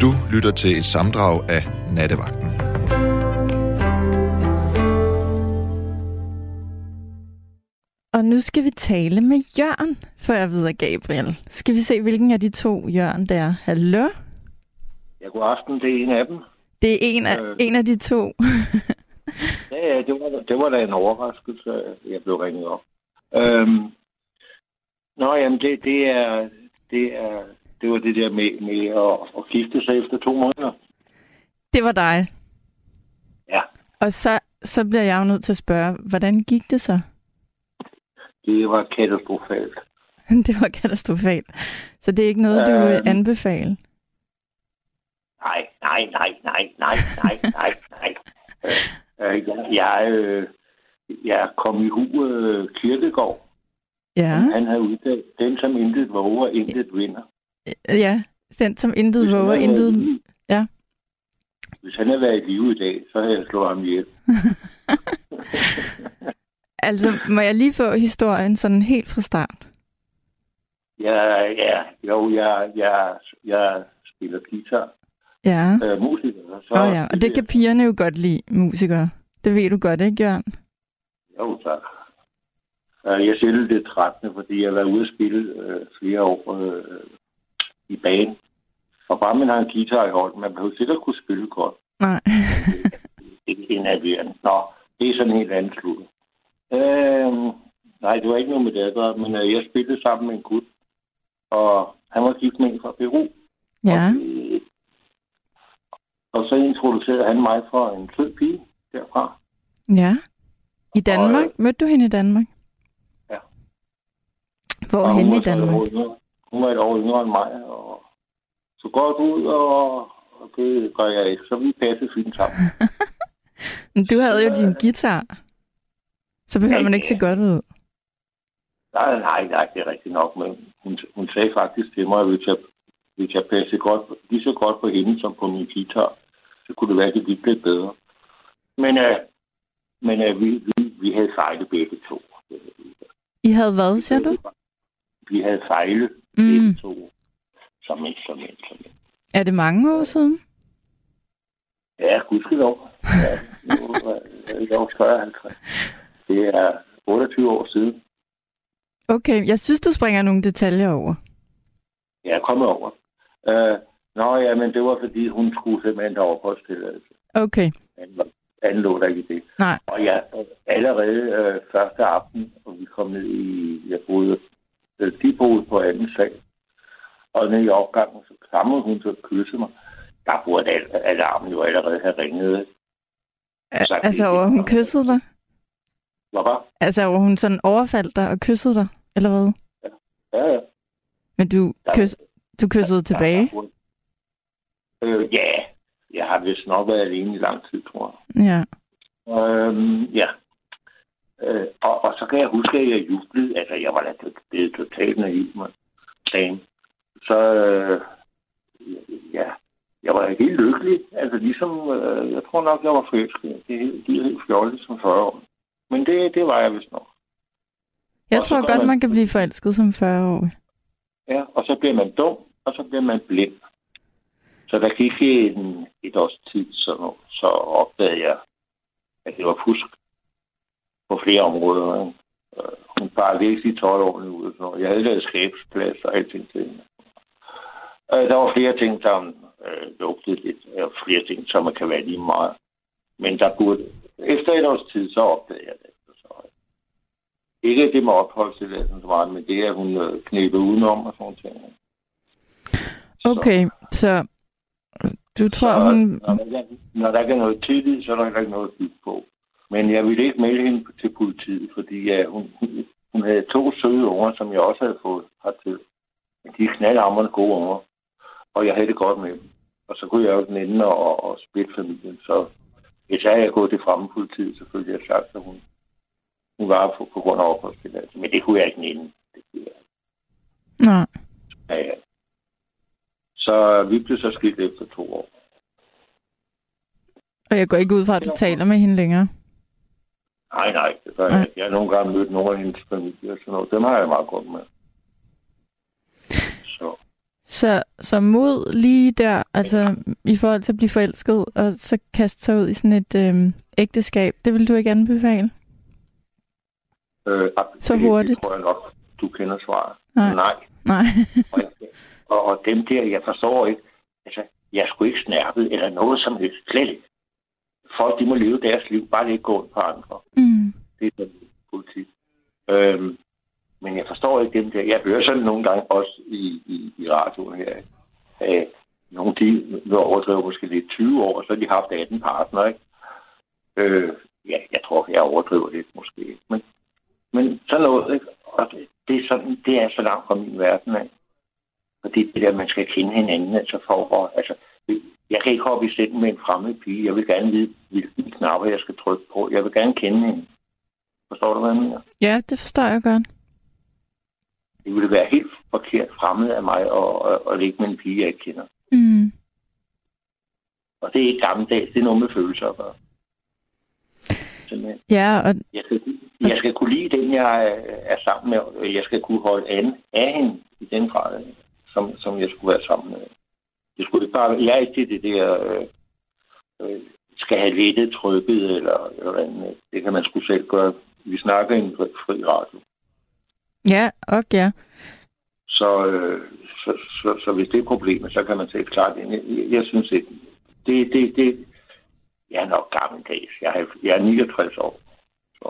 Du lytter til et samdrag af Nattevagten. Og nu skal vi tale med Jørgen, før jeg videre Gabriel. Skal vi se, hvilken af de to Jørgen der er. Hallo? Ja, god aften. Det er en af dem. Det er en af, Øh. en af de to. Ja, ja, det var, det var da en overraskelse, jeg blev ringet op. Øhm, nå, jamen, det, det er... Det er det var det der med, med at, at gifte sig efter to måneder. Det var dig. Ja, Og så, så bliver jeg jo nødt til at spørge, hvordan gik det så? det var katastrofalt. Det var katastrofalt. Så det er ikke noget, du vil Øhm. anbefale? Nej, nej, nej, nej, nej, nej, nej, nej. Øh, øh, jeg, jeg, øh, jeg kom i hu øh, Kirkegård. Ja, Han havde udtalt, den som intet våger, intet vinder. Ja. Den som intet våger, intet... Ja. Hvis han havde været i live i dag, så havde jeg slået ham ihjel. Altså, må jeg lige få historien sådan helt fra start? Ja, ja, jo, jeg, jeg, jeg spiller guitar, Ja. øh, musiker. Så oh, ja, og det kan pigerne jo godt lide, musikere. Det ved du godt, ikke, Jørgen? Jo, tak. Øh, Jeg selv det 13. fordi jeg har været ude at spille øh, flere år øh, i banen. Og bare man har en guitar i hånden, man behøver sikkert kunne spille godt. Nej. Det er en af Nå, det er sådan en helt anden slut. Øh, nej, det var ikke noget med det at gøre, men øh, jeg spillede sammen med en gut, og han var gift med en fra Peru. Ja. Og, og så introducerede han mig for en sød pige derfra. Ja. I Danmark? Mødte du hende i Danmark? Ja. Hvor Og var i Danmark? yngre. Hun var et år yngre end mig, og så du ud, og, og det gør jeg ikke. Så vi passede fint sammen. Men du havde jo din guitar. Så behøver Ja, man ikke se godt ud. nej, nej, nej, det er rigtigt nok, men hun, hun sagde faktisk til mig, at hvis jeg, hvis jeg passede godt, lige så godt på hende som på min guitar, så kunne det være, at det gik lidt bedre. Men, øh, men øh, vi, vi, vi havde fejlet begge to. I havde hvad, siger du? Vi havde fejlet Mm. to som instrument. Som Er det mange år siden? Ja, gudskelov. Ja, nu er jeg jo 40 Det er 28 år siden. Okay, jeg synes, du springer nogle detaljer over. Jeg er kommet over. Uh, nå ja, men det var fordi, hun skulle simpelthen have opholdstilladelse. Okay, Anden- lå der ikke det. nej. Og ja, allerede øh, første aften, og vi kom ned i, jeg boede, øh, de boede på anden sal, og nede i opgangen, så klamrede hun til at kysse mig. Der burde al- alarmen jo allerede have ringet. Så altså, over hun kyssede dig? Hvad var? Altså, over hun sådan overfaldt dig og kyssede dig? Eller hvad? Ja, ja. Men du, Der- kys, du kyssede tilbage? Øh, ja, jeg har vist nok været alene i lang tid, tror jeg. Ja. Øhm, ja. Øh, og, og så kan jeg huske, at jeg jublede. Altså, jeg var da blevet totalt naiv, man. Dame. Så, øh, ja, jeg var helt lykkelig. Altså, ligesom, øh, jeg tror nok, jeg var forelsket. Det er helt, fjollet som 40 år. Men det, det var jeg vist nok. Jeg Og tror godt, man- man kan blive forelsket som 40-årig. Ja, og så bliver man dum, og så bliver man blind. Så der gik en, et års tid, så, så opdagede jeg, at det var fusk på flere områder. ikke? Øh, Hun bare i 12 år ud. Så jeg havde lavet skabsplads og alting til hende. Øh, Der var flere ting, som øh, lugtede lidt, og flere ting, som kan være lige meget. Men der burde, efter et års tid, så opdagede jeg det. Så, ikke det med opholdstilladelsen så meget, men det, at hun øh, knæbede udenom og sådan ting. Så- Okay, så du tror, så, hun... Når der, er, når der ikke er noget tillid, så er der ikke noget at bygge på. Men jeg ville ikke melde hende til politiet, fordi ja, hun, hun- havde to søde unger, som jeg også havde fået hertil. Men de er knaldhamrende gode unger, og jeg havde det godt med dem. Og så kunne jeg jo den ende og, og splitte familien. Så hvis jeg havde gået til fremme politiet, selvfølgelig havde jeg sagt, at hun, hun var på, på grund af opholdstilladelse. Men det kunne jeg ikke inden. Det kunne jeg. ikke. Nej. Ja, ja. Så vi blev så skilt efter to år. Og jeg går ikke ud fra, at du taler med hende længere. Nej, nej, det gør jeg. Jeg har nogle gange mødt nogle af hendes familie og sådan noget. Dem har jeg meget godt med. Så, Så, så mod lige der, altså i forhold til at blive forelsket, og så kaste sig ud i sådan et øhm, ægteskab, det vil du ikke anbefale? Øh, Så hurtigt? Det tror jeg nok, du kender svaret. Nej. Nej. Nej. Og, og, dem der, jeg forstår ikke, altså, jeg sgu ikke snærpet eller noget som helst. Slet ikke. Folk, de må leve deres liv, bare ikke gå ondt på andre. Mm. Det er sådan politik. Øhm, men jeg forstår ikke dem der. Jeg hører sådan nogle gange også i, i, i radioen her, at nogle de nu overdriver måske lidt 20 år, så har de haft 18 partnere, ikke? Øh, ja, jeg tror, jeg overdriver lidt måske. Men, men sådan noget, ikke? Og det, det, er sådan, det er så langt fra min verden af. Fordi det der, man skal kende hinanden, altså for at, altså, jeg kan ikke hoppe i sætten med en fremmed pige. Jeg vil gerne vide, hvilken knapper jeg skal trykke på. Jeg vil gerne kende hende. Forstår du, hvad jeg mener? Ja, det forstår jeg godt. Det ville være helt forkert fremmed af mig at, at, at ligge med en pige, jeg ikke kender. Mm. Og det er ikke gammeldags, det er noget med følelser at gøre. Simpelthen. Ja, og Jeg skal, jeg skal kunne lide den, jeg er- er sammen med. Jeg skal kunne holde an af hende i den grad, som, som jeg skulle være sammen med. Det skulle ikke bare, jeg er ikke til det der, øh, øh, skal have lettet trykket, eller, eller andet. det kan man sgu selv gøre. Vi snakker i en fri radio. ja, og ja. Så, øh, så, så, så hvis det er problemet, så kan man sige klart, jeg, jeg, jeg synes ikke, det, det, det, jeg er nok gammeldags. Jeg er, jeg er 69 år. Så,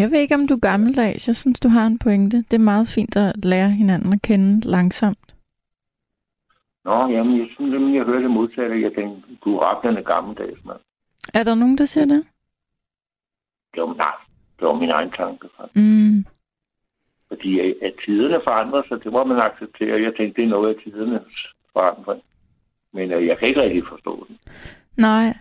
Jeg ved ikke, om du er gammeldags. Jeg synes, du har en pointe. Det er meget fint at lære hinanden at kende langsomt. Nå, jamen, jeg synes nemlig, jeg hørte det modsatte. Jeg tænkte, du er rablende gammeldags, mand. Er der nogen, der siger det? Det var, nej, det var min egen tanke. faktisk. Mm. Fordi at, at tiderne forandrer sig, det må man acceptere. Jeg tænkte, det er noget af tidernes forandring. Men øh, jeg kan ikke rigtig forstå den. Nej.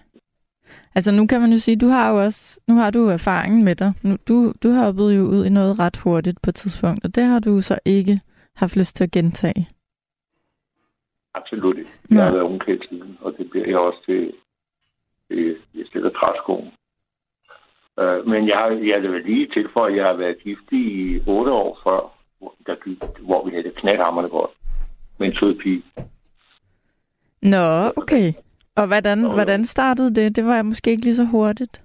Altså nu kan man jo sige, du har jo også, nu har du erfaringen med dig. Nu, du, du har hoppet jo ud i noget ret hurtigt på et tidspunkt, og det har du så ikke haft lyst til at gentage. Absolut ikke. Jeg har været ung hele tiden, og det bliver jeg også til, til jeg stiller træskoen. Uh, men jeg har, jeg vil lige til for, at jeg har været gift i otte år før, hvor, der, gik- hvor vi havde det knaldhammerne godt. Med en sød pige. Nå, okay. Og hvordan, hvordan startede det? Det var måske ikke lige så hurtigt.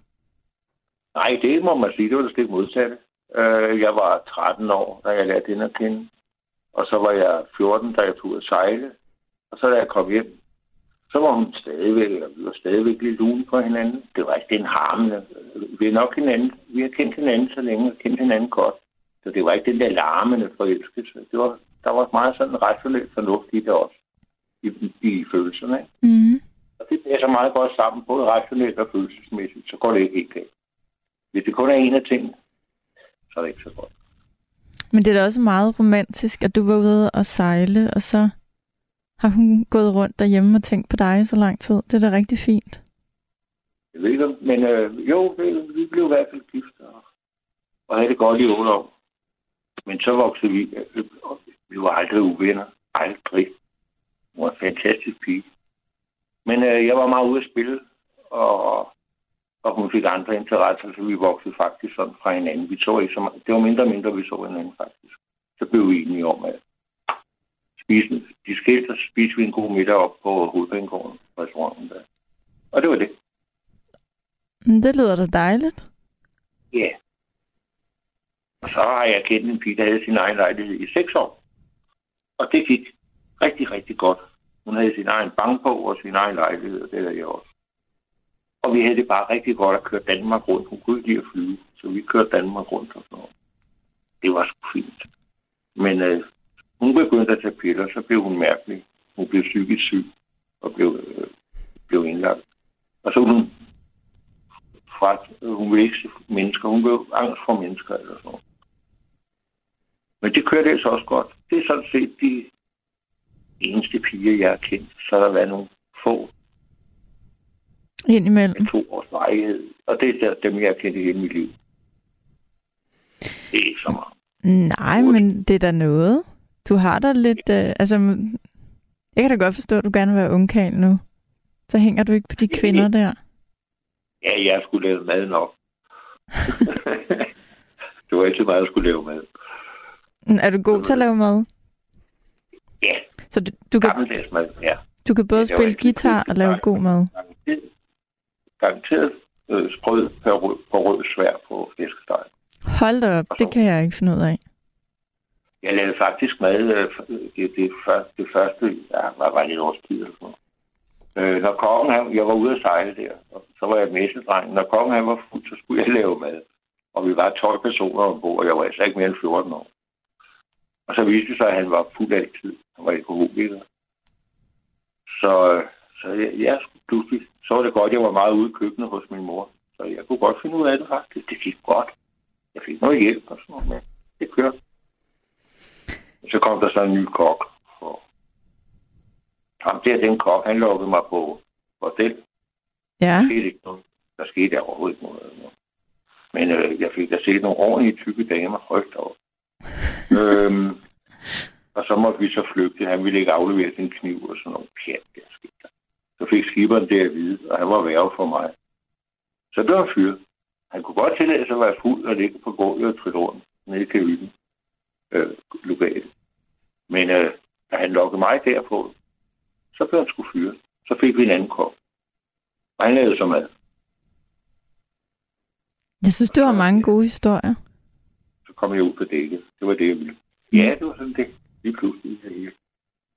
Nej, det må man sige, det var det stik modsatte. Uh, jeg var 13 år, da jeg lærte hende at kende. Og så var jeg 14, da jeg tog ud at sejle. Og så da jeg kom hjem, så var hun stadigvæk, eller vi var stadigvæk lidt lune på hinanden. Det var ikke den harmende. Vi er nok hinanden, vi har kendt hinanden så længe, og kendt hinanden godt. Så det var ikke den der larmende forelskelse. Det var, der var meget sådan rationelt fornuft i det også. I, i følelserne. ikke? Mm. Og det så meget godt sammen, både rationelt og følelsesmæssigt, så går det ikke helt galt. Hvis det kun er en af tingene, så er det ikke så godt. Men det er da også meget romantisk, at du var ude og sejle, og så har hun gået rundt derhjemme og tænkt på dig i så lang tid. Det er da rigtig fint. Jeg ved ikke, men øh, jo, vi, blev i hvert fald gift og, og havde det godt i otte år. Men så voksede vi, øh, og vi var aldrig uvenner. Aldrig. Hun var en fantastisk pige. Men øh, jeg var meget ude at spille, og, og hun fik andre interesser, så vi voksede faktisk sådan fra hinanden. Vi så ikke så meget. Det var mindre og mindre, vi så hinanden faktisk. Så blev vi enige om, at spise, de skilte, så spiste vi en god middag op på hovedbanegården, restauranten der. Og det var det. Men det lyder da dejligt. Ja. Og så har jeg kendt en pige, der havde sin egen lejlighed i seks år. Og det gik rigtig, rigtig godt. Hun havde sin egen bankbog og sin egen lejlighed, og det havde jeg også. Og vi havde det bare rigtig godt at køre Danmark rundt. Hun kunne ikke lide at flyve, så vi kørte Danmark rundt og sådan noget. Det var sgu fint. Men øh, hun begyndte at tage piller, så blev hun mærkelig. Hun blev psykisk syg og blev, øh, blev indlagt. Og så hun fra, hun vil ikke se mennesker. Hun blev angst for mennesker eller sådan noget. Men det kørte altså også godt. Det er sådan set de eneste piger, jeg har kendt. Så har der været nogle få Indimellem. to års varighed. Og det er der- dem, jeg har kendt i hele mit liv. Det er ikke så meget. Nej, men det er da noget. Du har da lidt... Øh, altså, jeg kan da godt forstå, at du gerne vil være ungkald nu. Så hænger du ikke på de kvinder der. Ja, jeg skulle lave mad nok. det var altid meget, jeg skulle lave mad. Er du god til at lave mad? Ja, Så du, du, kan, Gammeldags mad, ja. du kan både spille ikke guitar og lave god mad. Garanteret, øh, sprød på rød, på rød svær på flæskesteg. Hold da op, så- det kan jeg ikke finde ud af. Jeg lavede faktisk mad øh, det, det, første, det første, ja, var, var lidt et års tid eller sådan. Øh, når kongen, han, jeg var ude at sejle der, og så var jeg messedreng. Når kongen han var fuld, så skulle jeg lave mad. Og vi var 12 personer ombord, og jeg var altså ikke mere end 14 år. Og så viste det sig, at han var fuld altid. Han var alkoholiker. Så, så jeg, jeg skulle pludselig, så var det godt, jeg var meget ude i køkkenet hos min mor. Så jeg kunne godt finde ud af det faktisk. Det gik godt. Jeg fik noget hjælp og sådan noget, men det kørte. Så kom der så en ny kok. Og ham der, den kok, han lukkede mig på bordel. Ja, Der skete ikke noget. Der skete overhovedet ikke noget. Men øh, jeg fik da set nogle ordentlige tykke damer. Da op. øhm, og så måtte vi så flygte. Han ville ikke aflevere sin kniv og sådan noget pjat, der skete der. Så fik skiberen det at vide, og han var værre for mig. Så det var fyret. Han kunne godt tillade sig at være fuld og ligge på gulvet og trille rundt nede i kahytten. Øh, lokalt. Men øh, da han lukkede mig derpå, så blev han sgu fyret. Så fik vi en anden kop. Og han lavede så mad. jeg synes, du har mange gode historier. Så kom jeg ud på dækket. Det var det, jeg ville. Ja, det var sådan det. Lige pludselig. Det.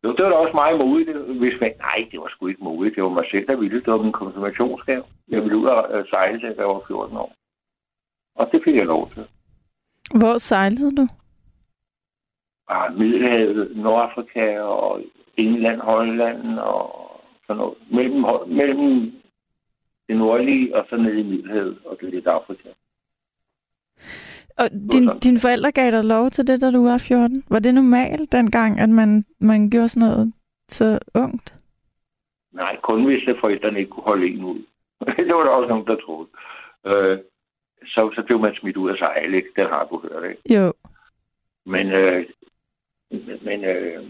Jo, det var da også meget modigt, hvis man... Nej, det var sgu ikke modigt. Det var mig selv, der ville. Det var min konfirmationsgave. Jeg ville ud og øh, sejle, da jeg var 14 år. Og det fik jeg lov til. Hvor sejlede du? Ah, Middelhavet, Nordafrika og England, Holland og sådan noget. Mellem, mellem det nordlige og så nede i Middelhavet og det lidt Afrika. Og din, dine forældre gav dig lov til det, da du var 14? Var det normalt dengang, at man, man gjorde sådan noget så ungt? Nej, kun hvis forældrene ikke kunne holde en ud. det var der også nogen, der troede. Øh, så, så blev man smidt ud af sejle, ikke? Det har du hørt, ikke? Jo. Men, øh, men øh,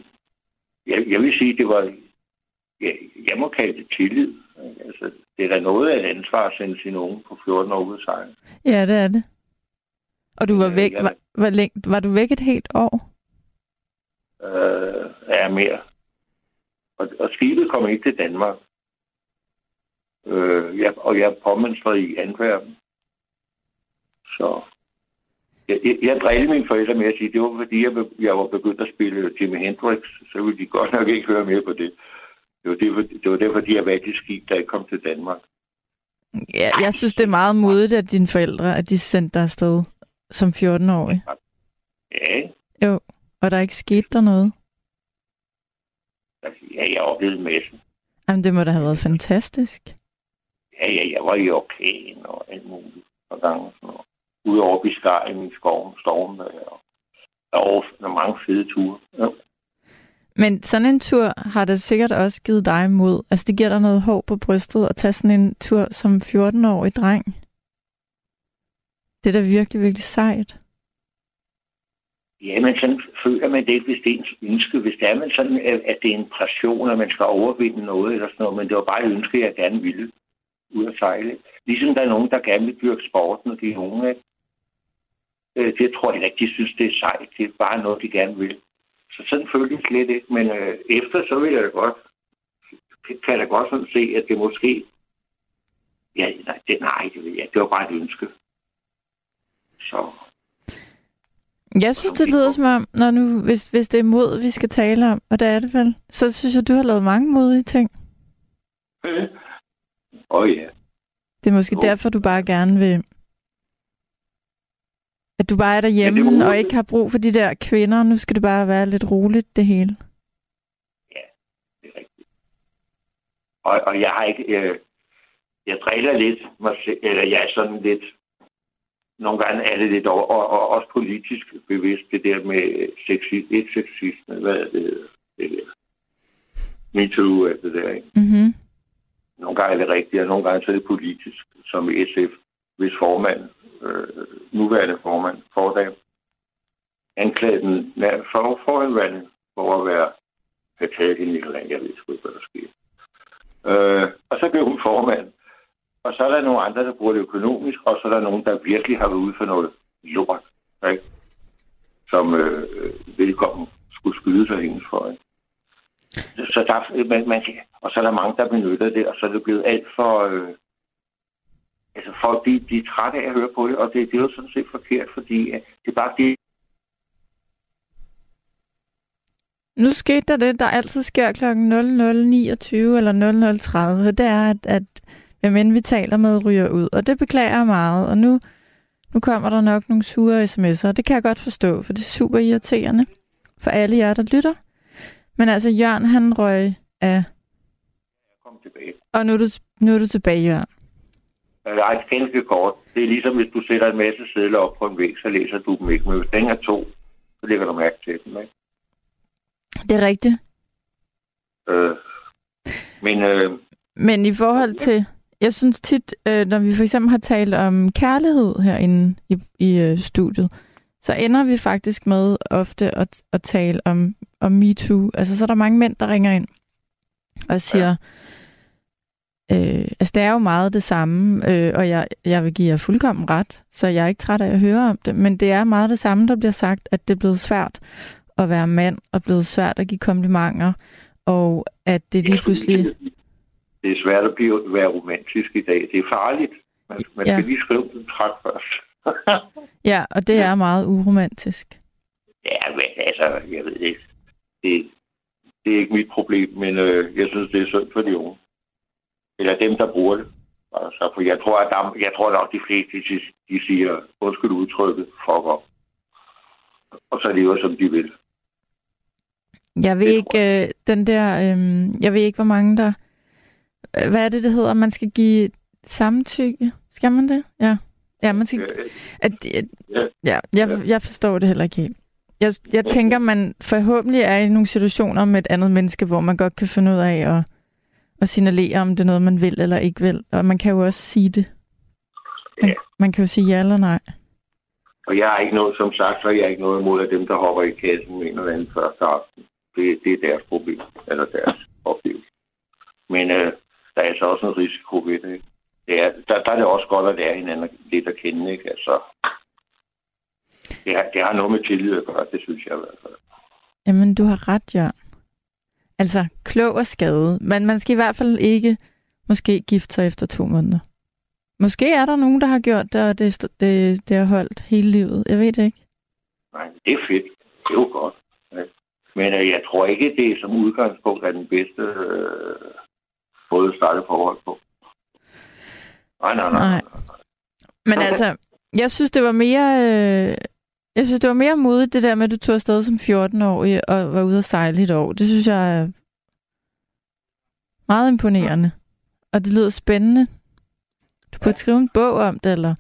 jeg, jeg vil sige, det var... Jeg, jeg må kalde det tillid. Altså, det er da noget af et ansvar at sende sin unge på 14 år ud sejle. Ja, det er det. Og du var Øh, væk, jeg- var, var, længe, var du væk et helt år? øh, er mere. Og, og skibet kom ikke til Danmark. Øh, jeg, og jeg påmønstrede i Antwerpen. Så jeg, jeg, jeg drillede mine forældre med at sige, det var fordi, jeg, jeg var begyndt at spille Jimi Hendrix, så ville de godt nok ikke høre mere på det. Det var, det, det var derfor, de har valgt et skib, der ikke kom til Danmark. Ja, jeg synes, det er meget modigt af dine forældre, at de sendte dig afsted som 14-årig. Ja, Jo, og der ikke skete der noget. altså, ja jeg oplevede en masse. Jamen, det må da have været fantastisk. Ja, ja, jeg var i orkan og alt muligt og gange. og Sådan noget. Ude over Biscayen i skoven, stormen der, og der er mange fede ture. Ja. Men sådan en tur har det sikkert også givet dig mod. Altså, det giver dig noget håb på brystet at tage sådan en tur som 14-årig dreng. Det er da virkelig, virkelig sejt. Ja, men sådan føler man det hvis det er ens ønske. Hvis det er man sådan, at det er en pression, at man skal overvinde noget eller sådan noget, men det var bare et ønske, jeg gerne ville ud at sejle. Ligesom der er nogen, der gerne vil dyrke sport, når de er unge. Øh, Det tror jeg ikke, de synes, det er sejt. Det er bare noget, de gerne vil. Så sådan følte jeg slet ikke. Men øh, efter, så vil jeg da godt, kan jeg da godt sådan se, at det måske... Ja, nej, det, nej, det, ved jeg. det var bare et ønske. Så Jeg synes, det lyder som om, når nu, hvis, hvis det er mod, vi skal tale om, og det er det vel, så synes jeg, du har lavet mange modige ting. Åh oh, ja. Det er måske Jo. derfor, du bare gerne vil... At du bare er derhjemme er og ikke har brug for de der kvinder. Nu skal det bare være lidt roligt, det hele. det er rigtigt. Og, og jeg har ikke... Øh, jeg driller lidt eller jeg er sådan lidt... Nogle gange er det lidt over, og, og også politisk bevidst, det der med sexi, et sexisme, hvad er det, det der. Me too, alt det der, ikke? Mm-hmm. Nogle gange er det rigtigt, og nogle gange så er det politisk, som SF, hvis formand, øh, nuværende formand, fordag anklagede den for, forhenværende for at være at tage hende i land. jeg ved sgu ikke, hvad der sker. Øh, og så blev hun formand. Og så er der nogle andre, der bruger det økonomisk, og så er der nogen, der virkelig har været ude for noget lort, ikke? som øh, velkommen skulle skyde sig hendes for. Ikke? så der, man, man, og så er der mange, der benytter det, og så er det blevet alt for... Øh, altså folk, de, de er trætte af at høre på det, og det, det er jo sådan set forkert, fordi øh, det er bare det, Nu skete der det, der altid sker kl. 00.29 eller 00.30. Det er, at, at hvem end vi taler med, ryger ud. Og det beklager jeg meget. Og nu, nu kommer der nok nogle sure sms'er. Det kan jeg godt forstå, for det er super irriterende for alle jer, der lytter. Men altså, Jørgen, han røg af... kom tilbage. Og nu er du, nu er du tilbage, Jørgen. Nej, det ganske kort. Det er ligesom, hvis du sætter en masse sædler op på en væg, så læser du dem ikke. Men hvis den er to, så lægger du mærke til dem, ikke? Det er rigtigt. Øh, men øh, Men i forhold til, jeg synes tit, øh, når vi for eksempel har talt om kærlighed herinde i, i øh, studiet, så ender vi faktisk med ofte at, at tale om, om MeToo. Altså, så er der mange mænd, der ringer ind og siger, ja. Øh, altså det er jo meget det samme, øh, og jeg, jeg vil give jer fuldkommen ret, så jeg er ikke træt af at høre om det, men det er meget det samme, der bliver sagt, at det er blevet svært at være mand, og blevet svært at give komplimenter, og at det lige pludselig... det er svært at blive, være romantisk i dag. Det er farligt. Man, man Ja. skal lige skrive den træk først. Ja, og det er meget uromantisk. ja, men altså, jeg ved ikke. Det, det er ikke mit problem, men øh, jeg synes, det er synd for de unge. Eller dem, der bruger det. Altså, for jeg tror, at der, jeg tror nok, de fleste, de, de siger, undskyld udtrykket, fuck op. Og så lever, som de vil. Jeg ved Det ikke, øh, den der, øh, jeg ved ikke, hvor mange der, øh, hvad er det, det hedder, man skal give samtykke? Skal man det? Ja. Ja, man skal, Øh, at, at, Ja. ja, jeg, jeg forstår det heller ikke helt. Jeg, jeg tænker, man forhåbentlig er i nogle situationer med et andet menneske, hvor man godt kan finde ud af at, at signalere, om det er noget, man vil eller ikke vil. Og man kan jo også sige det. Man, Ja. man kan jo sige ja eller nej. Og jeg har ikke noget, som sagt, så jeg ikke noget imod, at dem, der hopper i kassen med en eller anden første aften. Det, det er deres problem, eller deres oplevelse. Men øh, der er altså også en risiko ved det. Det er, der, der er det også godt at lære hinanden lidt at kende. Ikke? Altså, det, har, det har noget med tillid at gøre, det synes jeg i hvert fald. Jamen, du har ret, Jørgen. Altså, klog og skade. Men man skal i hvert fald ikke måske gifte sig efter to måneder. Måske er der nogen, der har gjort det, og det, det, det har holdt hele livet. Jeg ved det ikke. Nej, det er fedt. Det er jo godt. Men øh, jeg tror ikke, det er som udgangspunkt er den bedste øh, måde at starte forhold på. Nej, nej, nej. Nej. Men altså, jeg synes, det var mere... Øh, jeg synes, det var mere modigt, det der med, at du tog afsted som 14-årig og var ude at sejle et år. Det synes jeg er meget imponerende. Og det lyder spændende. Du burde skrive en bog om det, eller...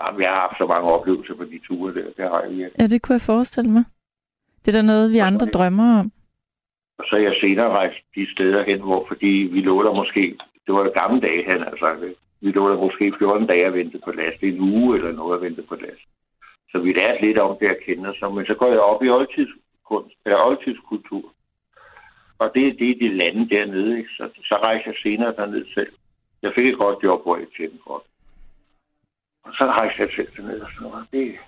Jamen, jeg har haft så mange oplevelser på de ture der. Det har jeg virkelig. Ja, det kunne jeg forestille mig. Det er da noget, vi andre drømmer om. Og så er jeg senere rejst de steder hen, hvor fordi vi lå der måske, det var jo gamle dage, han har sagt det. Vi lå der måske 14 dage at vente på last. En uge eller noget at vente på last. Så vi lærte lidt om det at kende os. Men så går jeg op i oldtidskunst, eller oldtidskultur. Og det, er det de lande dernede, ikke? Så, så rejser jeg senere derned selv. Jeg fik et godt job, hvor jeg tjente godt. Og så rejste jeg selv derned og sådan noget. Det...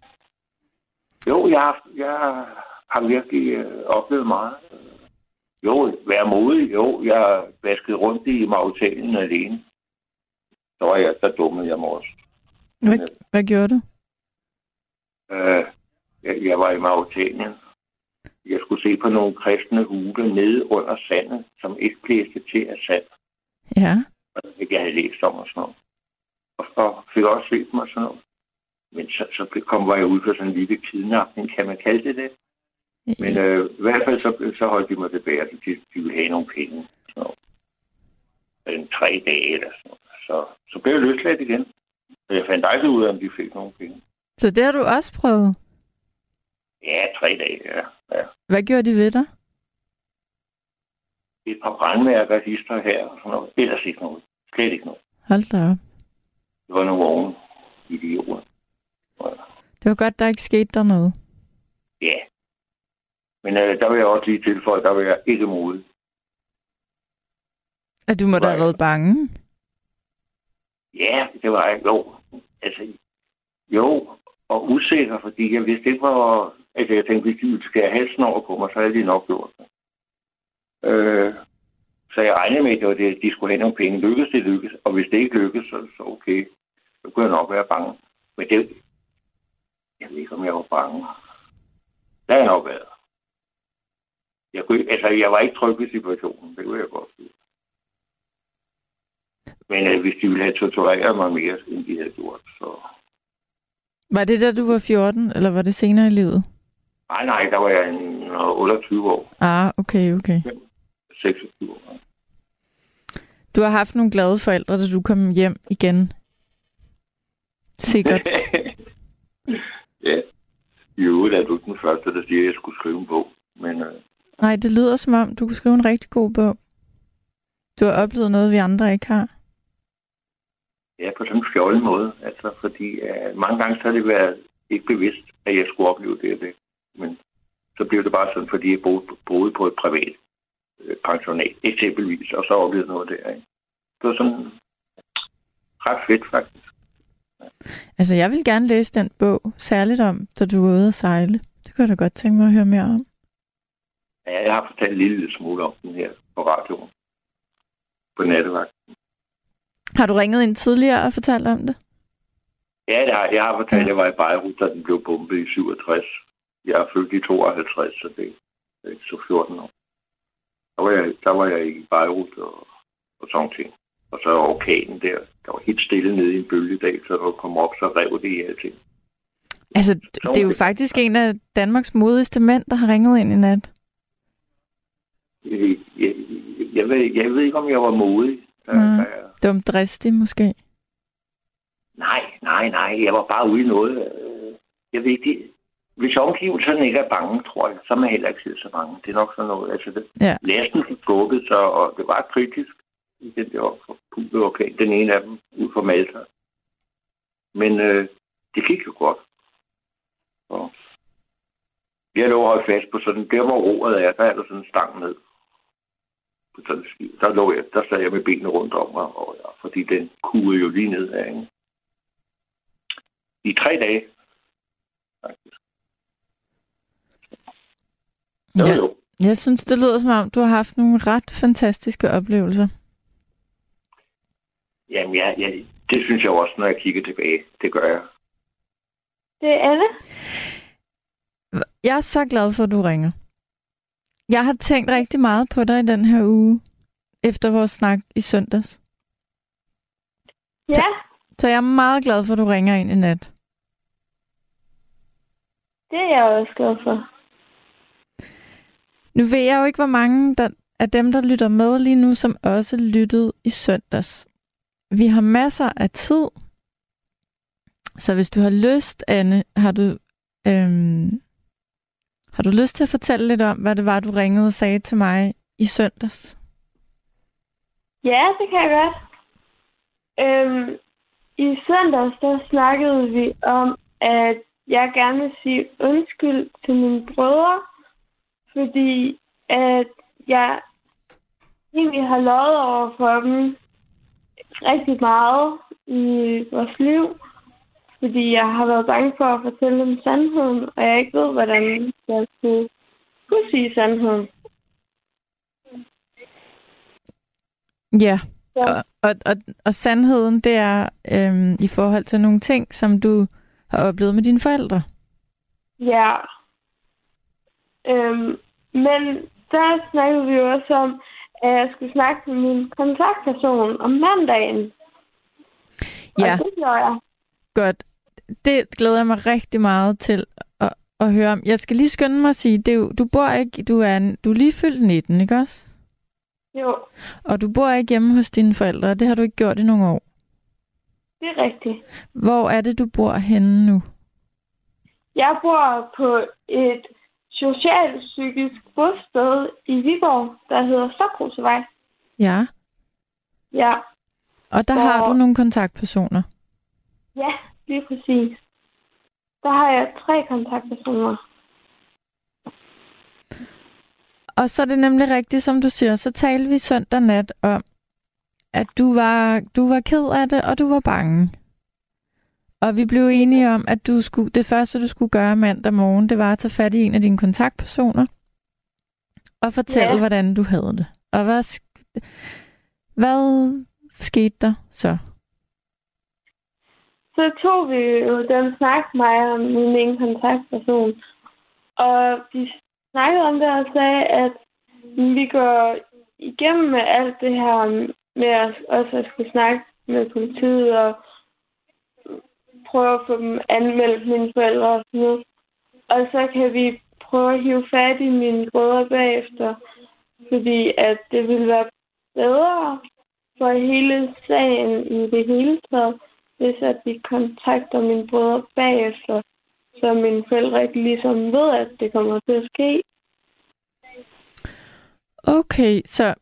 Jo, jeg har, jeg har virkelig øh, oplevet meget. Jo, vær modig. Jo, jeg vaskede rundt i Mauritanien alene. Så var jeg, der dummede jeg mig også. Hvad, hvad gjorde du? Øh, jeg, jeg var i Mauritanien. Jeg skulle se på nogle kristne hule nede under sandet, som ikke blæste til af sand. Ja. Og det jeg havde læst om og sådan noget. Og, og fik også set og sådan noget. Men så, så kom var jeg ud for sådan en lille kidnapning, kan man kalde det det? Men øh, i hvert fald så, så holdt de mig tilbage, og de, de ville have nogle penge. Sådan noget. En tre dage eller sådan noget. Så, så blev jeg løsladt igen. Og jeg fandt aldrig ud af, om de fik nogle penge. Så det har du også prøvet. Ja, tre dage, ja. ja. Hvad gjorde de ved dig? Et par brandmærker, hister her og sådan noget. Ellers ikke noget. Slet ikke noget. Hold da op. Det var nogle unge idioter. Det var godt, der ikke skete der noget. Ja. Men øh, der vil jeg også lige tilføje, der vil jeg ikke modig. At du må da have været bange. Ja, det var jeg. Jo. Altså, jo, og usikker, fordi jeg vidste ikke, hvor... Altså, jeg tænkte, hvis de ville skære halsen over på mig, så havde de nok gjort det. Øh, så jeg regnede med, at det var det, de skulle have nogle penge. Lykkes det, lykkes. Og hvis det ikke lykkes, så, så okay. Så kunne jeg nok være bange. Men det, jeg ved ikke, om jeg var bange. Der har jeg nok været. Jeg, kunne, altså, jeg var ikke tryg i situationen. Det kunne jeg godt sige. Men øh, hvis de ville have tortureret mig mere, end de havde gjort, så... Var det da du var 14, eller var det senere i livet? Nej, nej, der var jeg en, 28 år. Ah, okay, okay. 26 år. Du har haft nogle glade forældre, da du kom hjem igen. Sikkert. ja. Øvrigt er du den første, der siger, at jeg skulle skrive en bog. Men øh, Nej, det lyder som om, du kunne skrive en rigtig god bog. Du har oplevet noget, vi andre ikke har. Ja, på sådan en fjollet måde. Altså, fordi øh, mange gange så har det været ikke bevidst, at jeg skulle opleve det og det. Men så blev det bare sådan, fordi jeg boede, boede på et privat øh, pensionat, eksempelvis, og så oplevede noget der. Ikke? Det var sådan ret fedt, faktisk. Altså, jeg vil gerne læse den bog, særligt om, da du var ude at sejle. Det kunne jeg da godt tænke mig at høre mere om. Ja, jeg har fortalt en lille smule om den her på radioen. På nattevagt. Har du ringet ind tidligere og fortalt om det? Ja, det har, jeg har fortalt, at Ja. jeg var i Beirut, da den blev bombet i 67. Jeg er født i 52, så det er ikke så 14 år. Der var jeg, der var jeg i Beirut og, og sådan ting. Og så orkanen der. Der var helt stille nede i en bølgedal, så der kom op, så rev det i alting. Altså, det er jo faktisk en af Danmarks modigste mænd, der har ringet ind i nat. Jeg, jeg, jeg, ved, jeg ved ikke, om jeg var modig. Nej. Øh, Dum dristig måske. Nej, nej, nej. Jeg var bare ude i noget. øh, Jeg ved ikke, hvis omgivelserne ikke er bange, tror jeg, så er man heller ikke så bange. Det er nok sådan noget. Altså, det, Ja. Lasten fik sig, og det var kritisk i den der pulverorkan. Den ene af dem ud for Malta. Men øh, det gik jo godt. Og jeg lå holdt fast på sådan, der hvor roret er, der er der sådan en stang ned. Skib. Der, lå jeg, der sad jeg med benene rundt om mig, og, ja, fordi den kuede jo lige ned af ikke? I tre dage, faktisk. Jo, Ja. jo. Jeg synes, det lyder som om, du har haft nogle ret fantastiske oplevelser. Jamen, ja, ja, det synes jeg også, når jeg kigger tilbage. Det gør jeg. Det er Anne. Jeg er så glad for, at du ringer. Jeg har tænkt rigtig meget på dig i den her uge, efter vores snak i søndags. Ja, Så jeg er meget glad for, at du ringer ind i nat. det er jeg også glad for. Nu ved jeg jo ikke, hvor mange der, af dem, der lytter med lige nu, som også lyttede i søndags. Vi har masser af tid. Så hvis du har lyst, Anne, har du, øhm, har du lyst til at fortælle lidt om, hvad det var, du ringede og sagde til mig i søndags? Ja, det kan jeg godt. Øhm, I søndags, der snakkede vi om, at jeg gerne vil sige undskyld til mine brødre, fordi at jeg egentlig har lovet over for dem rigtig meget i vores liv, fordi jeg har været bange for at fortælle dem sandheden, og jeg ikke ved, hvordan jeg skulle kunne sige sandheden. Ja, Så, og, og, og, og sandheden, det er øhm, i forhold til nogle ting, som du har oplevet med dine forældre. ja. Øhm, men der snakkede vi jo også om, at jeg skulle snakke med min kontaktperson om mandagen. Ja. Og det gjorde jeg. Godt. Det glæder jeg mig rigtig meget til at, at høre om. Jeg skal lige skynde mig at sige, det er jo, du bor ikke, du er, du er lige fyldt 19, ikke også? Jo, Og du bor ikke hjemme hos dine forældre, og det har du ikke gjort i nogle år. det er rigtigt. Hvor er det, du bor henne nu? Jeg bor på et socialpsykisk bosted i Viborg, der hedder Stokrosevej. Ja. Ja, Og der Hvor- har du nogle kontaktpersoner. Ja, lige præcis. Der har jeg tre kontaktpersoner. Og så er det nemlig rigtigt, som du siger, så talte vi søndag nat om, at du var, du var ked af det, og du var bange. Og vi blev enige om, at du skulle, det første, du skulle gøre mandag morgen, det var at tage fat i en af dine kontaktpersoner, og fortælle, Ja. hvordan du havde det. Og hvad, hvad skete der så? Så tog vi jo den snak, mig og min ene kontaktperson. Og de snakkede om det og sagde, at vi går igennem med alt det her med at også at skulle snakke med politiet og prøve at få dem anmeldt mine forældre og sådan noget. Og så kan vi prøve at hive fat i mine brødre bagefter, fordi at det ville være bedre for hele sagen i det hele taget, hvis at vi kontakter mine brødre bagefter, så mine forældre ikke ligesom ved, at det kommer til at ske. Okay, så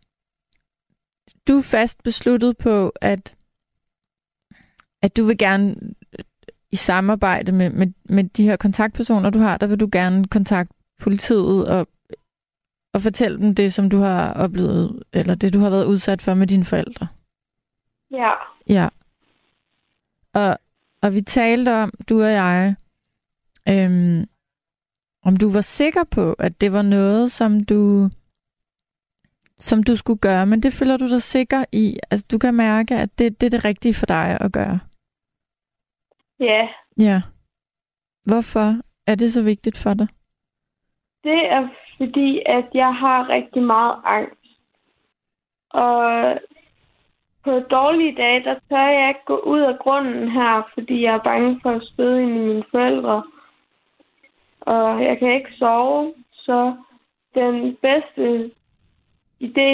du er fast besluttet på, at, at du vil gerne i samarbejde med, med, med de her kontaktpersoner, du har, der vil du gerne kontakte politiet og, og fortælle dem det, som du har oplevet, eller det, du har været udsat for med dine forældre. Ja, Ja. Og, og vi talte om, du og jeg, øhm, om du var sikker på, at det var noget, som du som du skulle gøre, men det føler du dig sikker i. Altså, du kan mærke, at det, det er det rigtige for dig at gøre. ja. Ja. Hvorfor er det så vigtigt for dig? Det er fordi, at jeg har rigtig meget angst. Og på dårlige dage, der tør jeg ikke gå ud af grunden her, fordi jeg er bange for at støde ind i mine forældre. Og jeg kan ikke sove, så den bedste idé,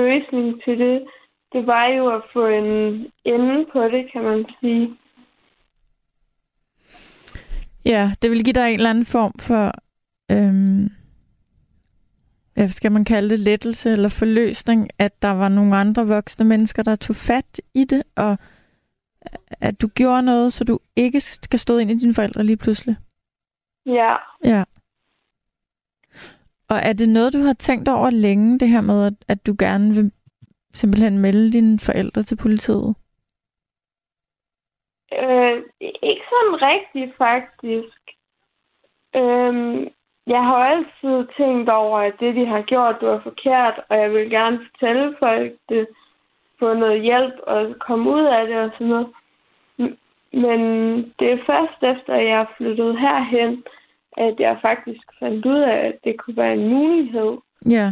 løsning til det, det var jo at få en ende på det, kan man sige. Ja, det vil give dig en eller anden form for, øhm, hvad skal man kalde det, lettelse eller forløsning, at der var nogle andre voksne mennesker, der tog fat i det, og at du gjorde noget, så du ikke skal stå ind i dine forældre lige pludselig. Ja, Ja. Og er det noget, du har tænkt over længe, det her med, at, at du gerne vil simpelthen melde dine forældre til politiet? Øh, ikke sådan rigtigt, faktisk. Øhm, jeg har jo altid tænkt over, at det, de har gjort, det var forkert, og jeg vil gerne fortælle folk det, få noget hjælp og komme ud af det og sådan noget. Men det er først efter, at jeg er flyttet herhen, at jeg faktisk fandt ud af, at det kunne være en mulighed. Ja.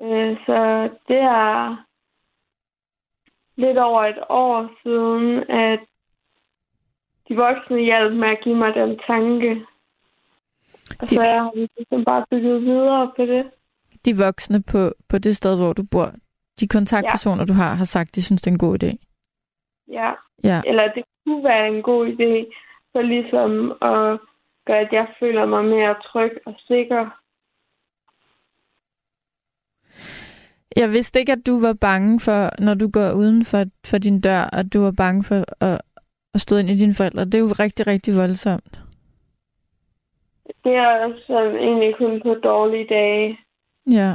Øh, så det er lidt over et år siden, at de voksne hjalp med at give mig den tanke. Og De- så har jeg ligesom bare bygget videre på det. De voksne på, på det sted, hvor du bor, de kontaktpersoner, ja. du har, har sagt, de synes, det er en god idé. Ja. Ja. Eller det kunne være en god idé, for ligesom at gøre, at jeg føler mig mere tryg og sikker. Jeg vidste ikke, at du var bange for, når du går uden for, for din dør, at du var bange for at, at stå ind i dine forældre. Det er jo rigtig, rigtig voldsomt. Det er også sådan, egentlig kun på dårlige dage. Ja.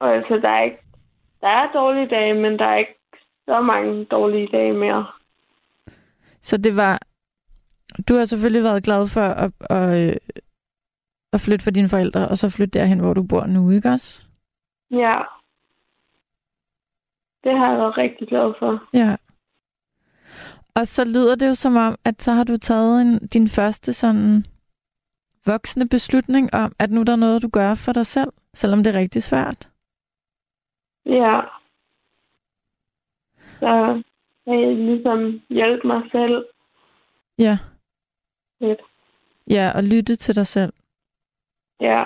Og altså, der er ikke der er dårlige dage, men der er ikke så mange dårlige dage mere. Så det var... Du har selvfølgelig været glad for at, at, øh, at flytte for dine forældre, og så flytte derhen, hvor du bor nu, ikke også? Ja. Det har jeg været rigtig glad for. Ja. Og så lyder det jo som om, at så har du taget en, din første sådan voksne beslutning om, at nu er der noget, du gør for dig selv, selvom det er rigtig svært. Ja. Så jeg ligesom hjælpe mig selv Ja. lidt. Ja, og lytte til dig selv. Ja.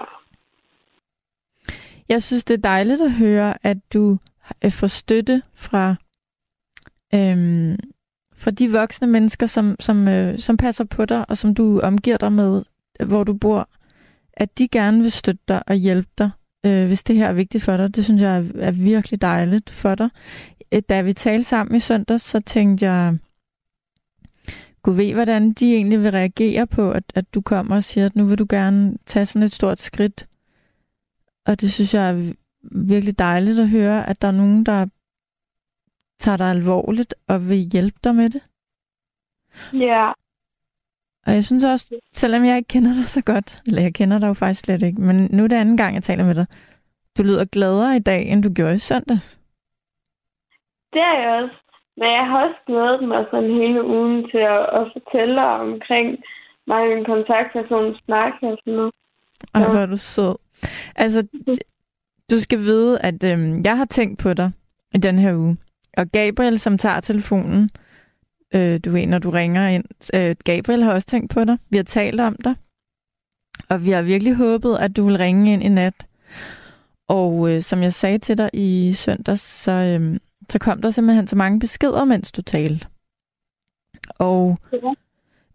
Jeg synes, det er dejligt at høre, at du øh, får støtte fra, øhm, fra de voksne mennesker, som, som, øh, som passer på dig, og som du omgiver dig med, øh, hvor du bor, at de gerne vil støtte dig og hjælpe dig, øh, hvis det her er vigtigt for dig. Det synes jeg er, er virkelig dejligt for dig. Øh, da vi talte sammen i søndag, så tænkte jeg, kunne ved, hvordan de egentlig vil reagere på, at, at du kommer og siger, at nu vil du gerne tage sådan et stort skridt. Og det synes jeg er virkelig dejligt at høre, at der er nogen, der tager dig alvorligt og vil hjælpe dig med det. Ja. Og jeg synes også, selvom jeg ikke kender dig så godt, eller jeg kender dig jo faktisk slet ikke, men nu er det anden gang, jeg taler med dig, du lyder gladere i dag, end du gjorde i søndags. Det er jeg også. Men jeg har også glædet mig sådan hele ugen til at, at fortælle dig omkring mig og min kontaktperson snakke og sådan noget. Ej, hvor er du sød. Altså, du skal vide, at øhm, jeg har tænkt på dig i den her uge. Og Gabriel, som tager telefonen, øh, du ved, når du ringer ind, øh, Gabriel har også tænkt på dig. Vi har talt om dig. Og vi har virkelig håbet, at du vil ringe ind i nat. Og øh, som jeg sagde til dig i søndags, så, øh, så kom der simpelthen så mange beskeder, mens du talte. Og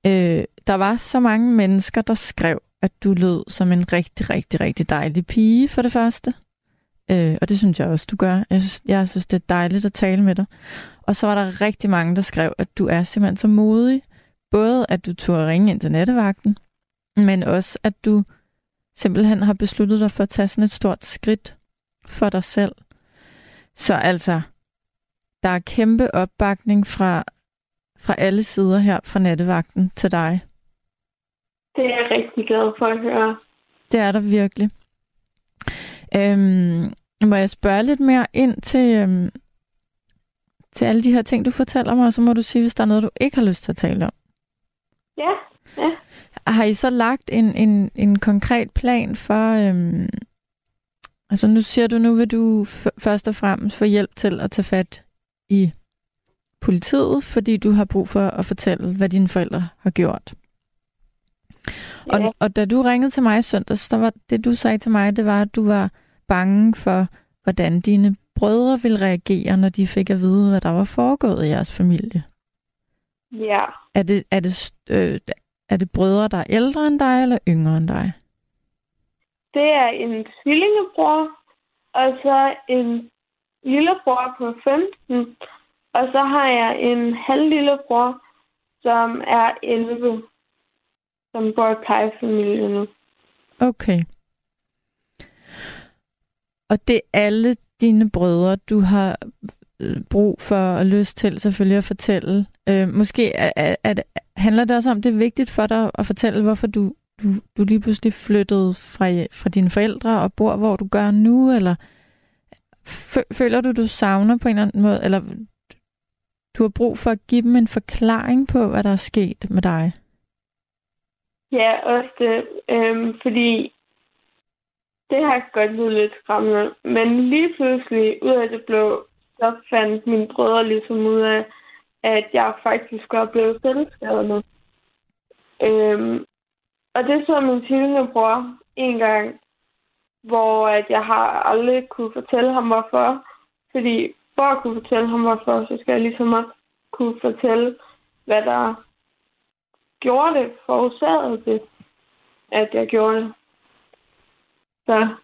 øh, der var så mange mennesker, der skrev, at du lød som en rigtig, rigtig, rigtig dejlig pige for det første. Øh, og det synes jeg også, du gør. Jeg synes, jeg synes, det er dejligt at tale med dig. Og så var der rigtig mange, der skrev, at du er simpelthen så modig. Både at du turde ringe ind til nattevagten, men også at du simpelthen har besluttet dig for at tage sådan et stort skridt for dig selv. Så altså, der er kæmpe opbakning fra, fra alle sider her fra nattevagten til dig. Det er jeg rigtig glad for at høre. Det er der virkelig. Øhm, må jeg spørge lidt mere ind til, øhm, til alle de her ting, du fortæller mig, og så må du sige, hvis der er noget, du ikke har lyst til at tale om. Ja, ja. Har I så lagt en, en, en konkret plan for... Øhm, altså nu siger du, nu vil du først og fremmest få hjælp til at tage fat i politiet, fordi du har brug for at fortælle, hvad dine forældre har gjort. Ja. Og, og da du ringede til mig i søndags, der var det, du sagde til mig, det var, at du var bange for, hvordan dine brødre ville reagere, når de fik at vide, hvad der var foregået i jeres familie. Ja. Er det, er det, øh, er det brødre, der er ældre end dig, eller yngre end dig? Det er en tvillingebror, og så en lillebror på 15, og så har jeg en halvlillebror, som er 11 som bor i plejefamilie nu. Okay. Og det er alle dine brødre, du har øh, brug for og lyst til selvfølgelig at fortælle. Øh, måske er, er, er, handler det også om, det er vigtigt for dig at fortælle, hvorfor du, du, du lige pludselig flyttede fra, fra dine forældre og bor, hvor du gør nu, eller føler du, du savner på en eller anden måde, eller du har brug for at give dem en forklaring på, hvad der er sket med dig? Ja, også det. Øhm, fordi det har godt lyde lidt skræmmende. Men lige pludselig, ud af det blå, så fandt mine brødre ligesom ud af, at jeg faktisk var blevet selvskadet nu. Øhm, og det så min tvillingebror en gang, hvor at jeg har aldrig kunne fortælle ham hvorfor. Fordi for at kunne fortælle ham hvorfor, så skal jeg ligesom også kunne fortælle, hvad der gjorde det, forårsagede det, at jeg gjorde det. Så.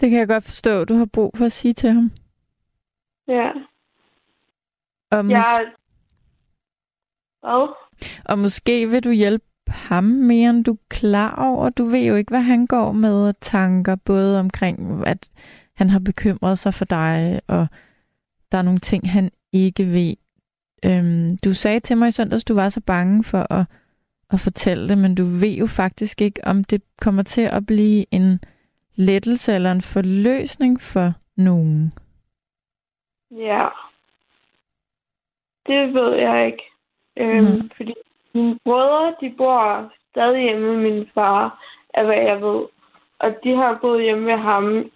Det kan jeg godt forstå, du har brug for at sige til ham. Ja. Og, mås- jeg... Hvad? og måske vil du hjælpe ham mere, end du er klar over. Du ved jo ikke, hvad han går med og tanker, både omkring, at han har bekymret sig for dig, og der er nogle ting, han ikke ved. Øhm, du sagde til mig i søndags, du var så bange for at, at fortælle det, men du ved jo faktisk ikke, om det kommer til at blive en lettelse eller en forløsning for nogen. Ja. Det ved jeg ikke. Øhm, mm. Fordi mine brødre, de bor stadig hjemme med min far, af hvad jeg ved. Og de har boet hjemme med ham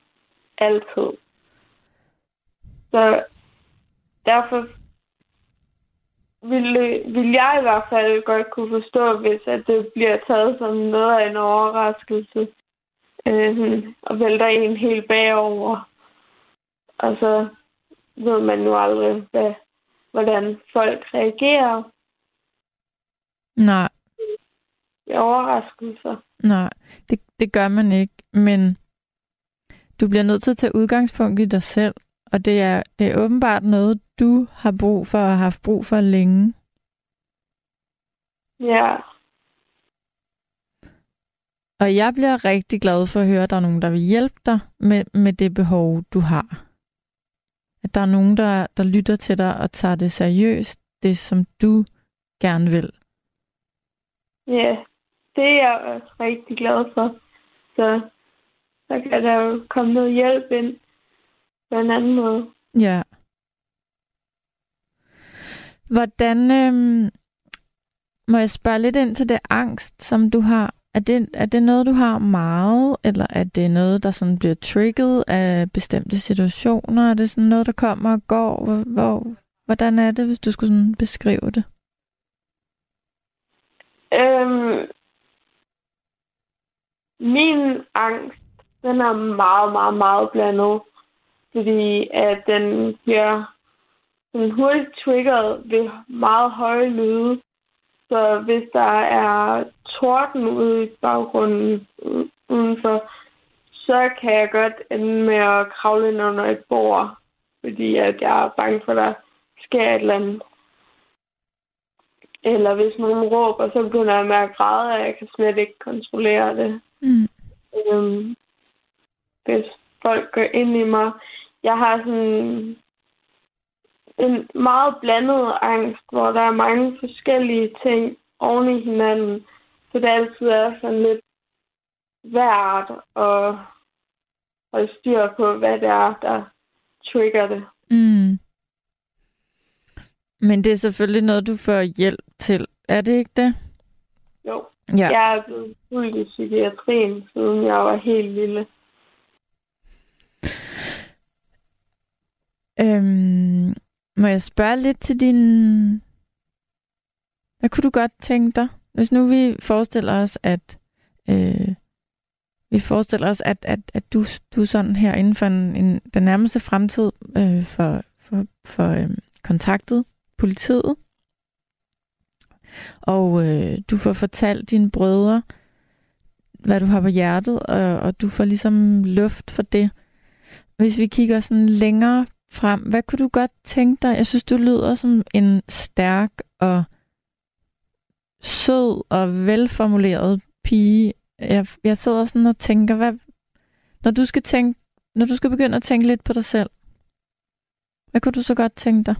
altid. Så derfor ville, ville jeg i hvert fald godt kunne forstå, hvis at det bliver taget som noget af en overraskelse. Øh, og vælter en helt bagover. Og så ved man nu aldrig, hvad, hvordan folk reagerer. Nej. Overraskelser. Nej, det, det gør man ikke. Men du bliver nødt til at tage udgangspunkt i dig selv. Og det er, det er åbenbart noget, du har brug for og har haft brug for længe. Ja. Og jeg bliver rigtig glad for at høre, at der er nogen, der vil hjælpe dig med, med det behov, du har. At der er nogen, der, der lytter til dig og tager det seriøst, det som du gerne vil. Ja, det er jeg også rigtig glad for. Så så kan der jo komme noget hjælp ind på en anden måde. Ja. Hvordan, øhm, må jeg spørge lidt ind til det angst, som du har? Er det, er det noget, du har meget, eller er det noget, der sådan bliver trigget af bestemte situationer? Er det sådan noget, der kommer og går? Hvor, hvor, hvordan er det, hvis du skulle sådan beskrive det? Øhm, min angst, den er meget, meget, meget blandet. Fordi at den bliver sådan hurtigt triggeret ved meget høje lyde. Så hvis der er torden ude i baggrunden udenfor, så kan jeg godt ende med at kravle ind under et bord, fordi at jeg er bange for, at der sker et eller andet. Eller hvis nogen råber, så begynder jeg med at græde, og jeg kan slet ikke kontrollere det. Mm. Øhm, hvis folk går ind i mig. Jeg har sådan en meget blandet angst, hvor der er mange forskellige ting oven i hinanden. Så det altid er sådan lidt værd at holde styr på, hvad det er, der trigger det. Mm. Men det er selvfølgelig noget, du får hjælp til. Er det ikke det? Jo. Ja. Jeg er blevet fuldt i psykiatrien, siden jeg var helt lille. Øhm, må jeg spørge lidt til din... Hvad kunne du godt tænke dig, hvis nu vi forestiller os, at øh, vi forestiller os, at, at, at du, du sådan her inden for en, en, den nærmeste fremtid øh, for, for, for øh, kontaktet politiet, og øh, du får fortalt dine brødre, hvad du har på hjertet, og, og du får ligesom luft for det. Hvis vi kigger sådan længere frem, hvad kunne du godt tænke dig? Jeg synes, du lyder som en stærk og sød og velformuleret pige. Jeg, jeg sidder sådan og tænker, hvad, når du skal tænke, når du skal begynde at tænke lidt på dig selv, hvad kunne du så godt tænke dig?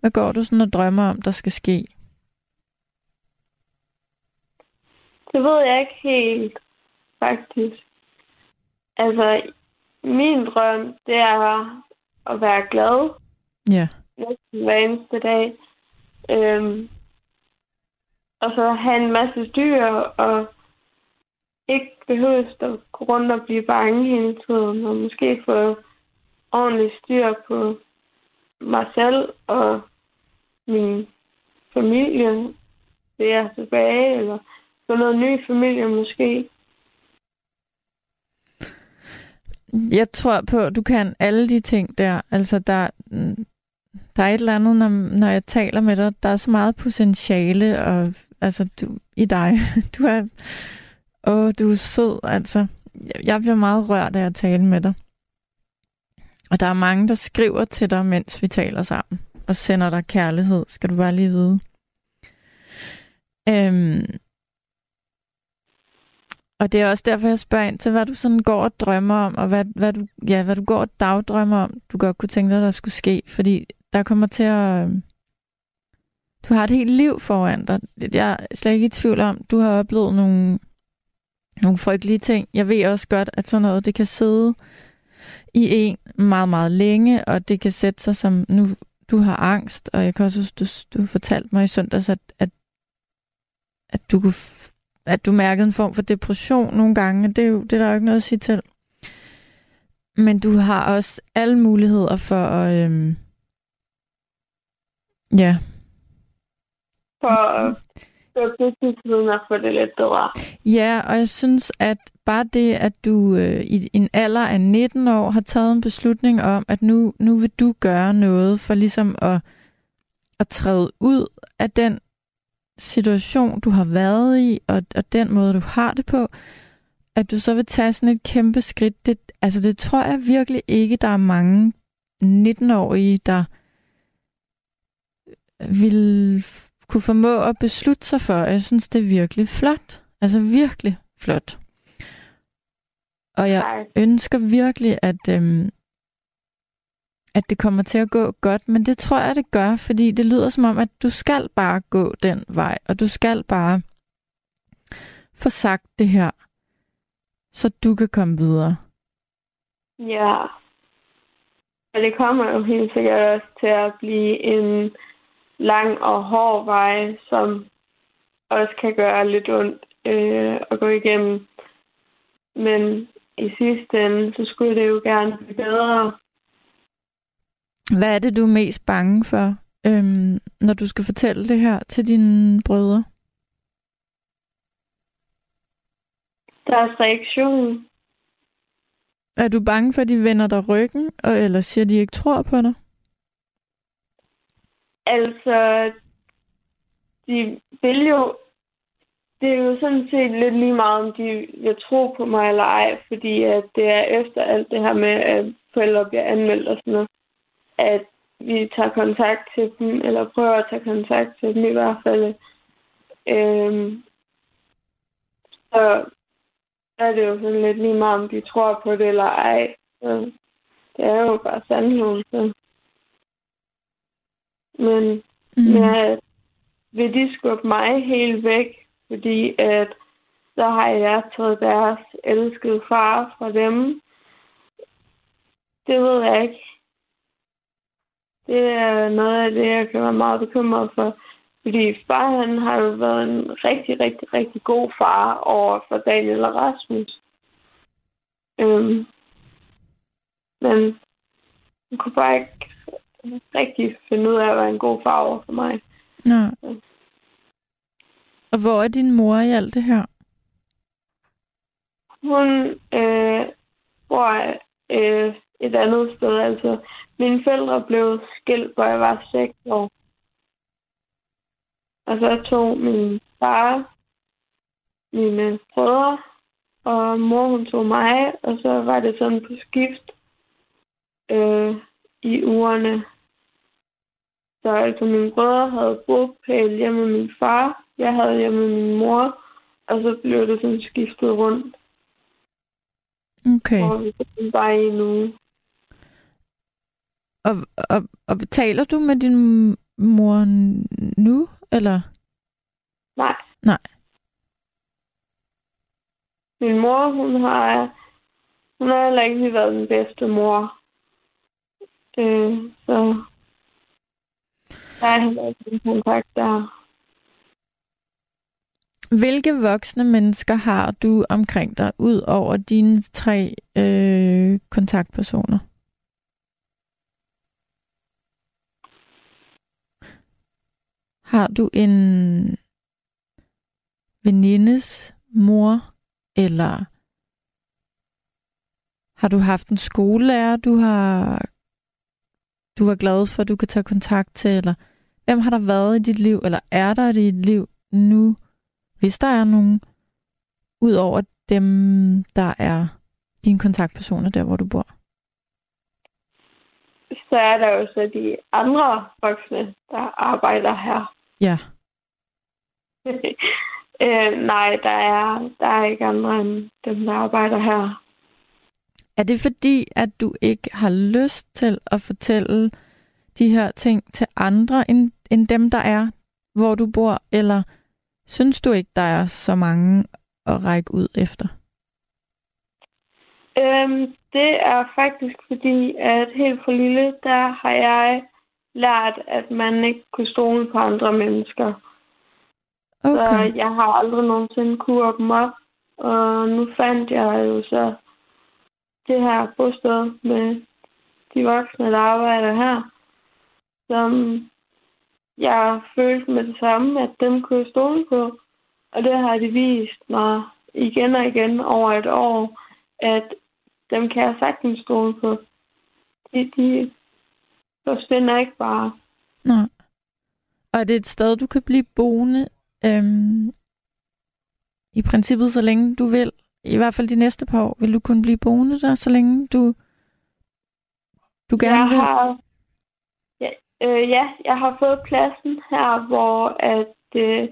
Hvad går du sådan og drømmer om, der skal ske? Det ved jeg ikke helt, faktisk. Altså, min drøm, det er at være glad Ja. næsten hver eneste dag. Øhm, og så have en masse dyr, og ikke behøves at gå rundt og blive bange hele tiden, og måske få ordentligt styr på mig selv og min familie, det er tilbage, eller få noget ny familie måske. Jeg tror på, at du kan alle de ting der. Altså, der, der er et eller andet, når, når jeg taler med dig, der er så meget potentiale og, altså, du, i dig. Du er, åh, du er sød, altså. Jeg bliver meget rørt af at tale med dig. Og der er mange, der skriver til dig, mens vi taler sammen, og sender dig kærlighed, skal du bare lige vide. Øhm, og det er også derfor, jeg spørger ind til, hvad du sådan går og drømmer om, og hvad, hvad, du, ja, hvad du går og dagdrømmer om, du godt kunne tænke dig, der skulle ske. Fordi der kommer til at... Øhm, du har et helt liv foran dig. Jeg er slet ikke i tvivl om, du har oplevet nogle, nogle frygtelige ting. Jeg ved også godt, at sådan noget, det kan sidde i en meget, meget længe, og det kan sætte sig som, nu du har angst, og jeg kan også du, du fortalte mig i søndags, at, at, at du kunne at du mærkede en form for depression nogle gange. Det er, jo, det er der jo ikke noget at sige til. Men du har også alle muligheder for at... Øhm, ja. For at at få det lidt bedre. Ja, og jeg synes, at bare det, at du øh, i en alder af 19 år har taget en beslutning om, at nu, nu vil du gøre noget for ligesom at, at træde ud af den situation, du har været i, og, og den måde, du har det på, at du så vil tage sådan et kæmpe skridt, det, altså det tror jeg virkelig ikke, der er mange 19-årige, der vil kunne formå at beslutte sig for. Jeg synes, det er virkelig flot. Altså virkelig flot. Og jeg ønsker virkelig, at, øhm, at det kommer til at gå godt, men det tror jeg, det gør, fordi det lyder som om, at du skal bare gå den vej, og du skal bare få sagt det her, så du kan komme videre. Ja. Og det kommer jo helt sikkert også til at blive en lang og hård vej, som også kan gøre lidt ondt øh, at gå igennem. Men i sidste ende, så skulle det jo gerne blive bedre. Hvad er det, du er mest bange for, øhm, når du skal fortælle det her til dine brødre? Deres reaktion. Er du bange for, at de vender dig ryggen, eller siger, at de ikke tror på dig? Altså, de vil jo... Det er jo sådan set lidt lige meget, om de vil tro på mig eller ej, fordi at det er efter alt det her med, at forældre bliver anmeldt og sådan noget, at vi tager kontakt til dem, eller prøver at tage kontakt til dem i hvert fald. Øhm, så er det jo sådan lidt lige meget, om de tror på det eller ej. Så det er jo bare sandheden. Så. Men mm. ja, vil de skubbe mig helt væk, fordi at så har jeg taget deres elskede far fra dem. Det ved jeg ikke. Det er noget af det, jeg kan være meget bekymret for. Fordi far, han har jo været en rigtig, rigtig, rigtig god far over for Daniel og Rasmus. Øhm, men han kunne bare ikke rigtig finde ud af at være en god far over for mig. Nå. Og hvor er din mor i alt det her? Hun øh, bor øh, et andet sted. Altså, mine forældre blev skilt, hvor jeg var 6 år. Og så tog min far mine brødre, og mor hun tog mig, og så var det sådan på skift øh, i ugerne. Så altså mine brødre havde bopæl hjemme med min far, jeg havde hjemme med min mor, og så blev det sådan skiftet rundt. Okay. Og vi bare i en uge. Og, og, og taler du med din mor nu, eller? Nej. Nej. Min mor, hun har, hun har heller ikke været den bedste mor. Øh, så der er heller ikke en kontakt der. Hvilke voksne mennesker har du omkring dig, ud over dine tre øh, kontaktpersoner? Har du en venindes mor, eller har du haft en skolelærer, du har du var glad for, at du kan tage kontakt til, eller hvem har der været i dit liv, eller er der i dit liv nu, hvis der er nogen, ud over dem, der er dine kontaktpersoner der, hvor du bor? Så er der jo så de andre voksne, der arbejder her. Ja. øh, nej, der er, der er ikke andre end dem, der arbejder her. Er det fordi, at du ikke har lyst til at fortælle de her ting til andre end, end dem, der er, hvor du bor? Eller synes du ikke, der er så mange at række ud efter? Øhm, det er faktisk fordi, at helt for lille, der har jeg lært, at man ikke kunne stole på andre mennesker. Okay. Så jeg har aldrig nogensinde kunne åbne op. Og nu fandt jeg jo så det her bosted med de voksne, der arbejder her, som jeg følte med det samme, at dem kunne jeg stole på. Og det har de vist mig igen og igen over et år, at dem kan jeg sagtens stole på. De, de forsvinder ikke bare. Nå. Og er det et sted, du kan blive boende øhm, i princippet, så længe du vil? I hvert fald de næste par år, vil du kunne blive boende der, så længe du, du gerne jeg vil? Har, ja, øh, ja, jeg har fået pladsen her, hvor at øh,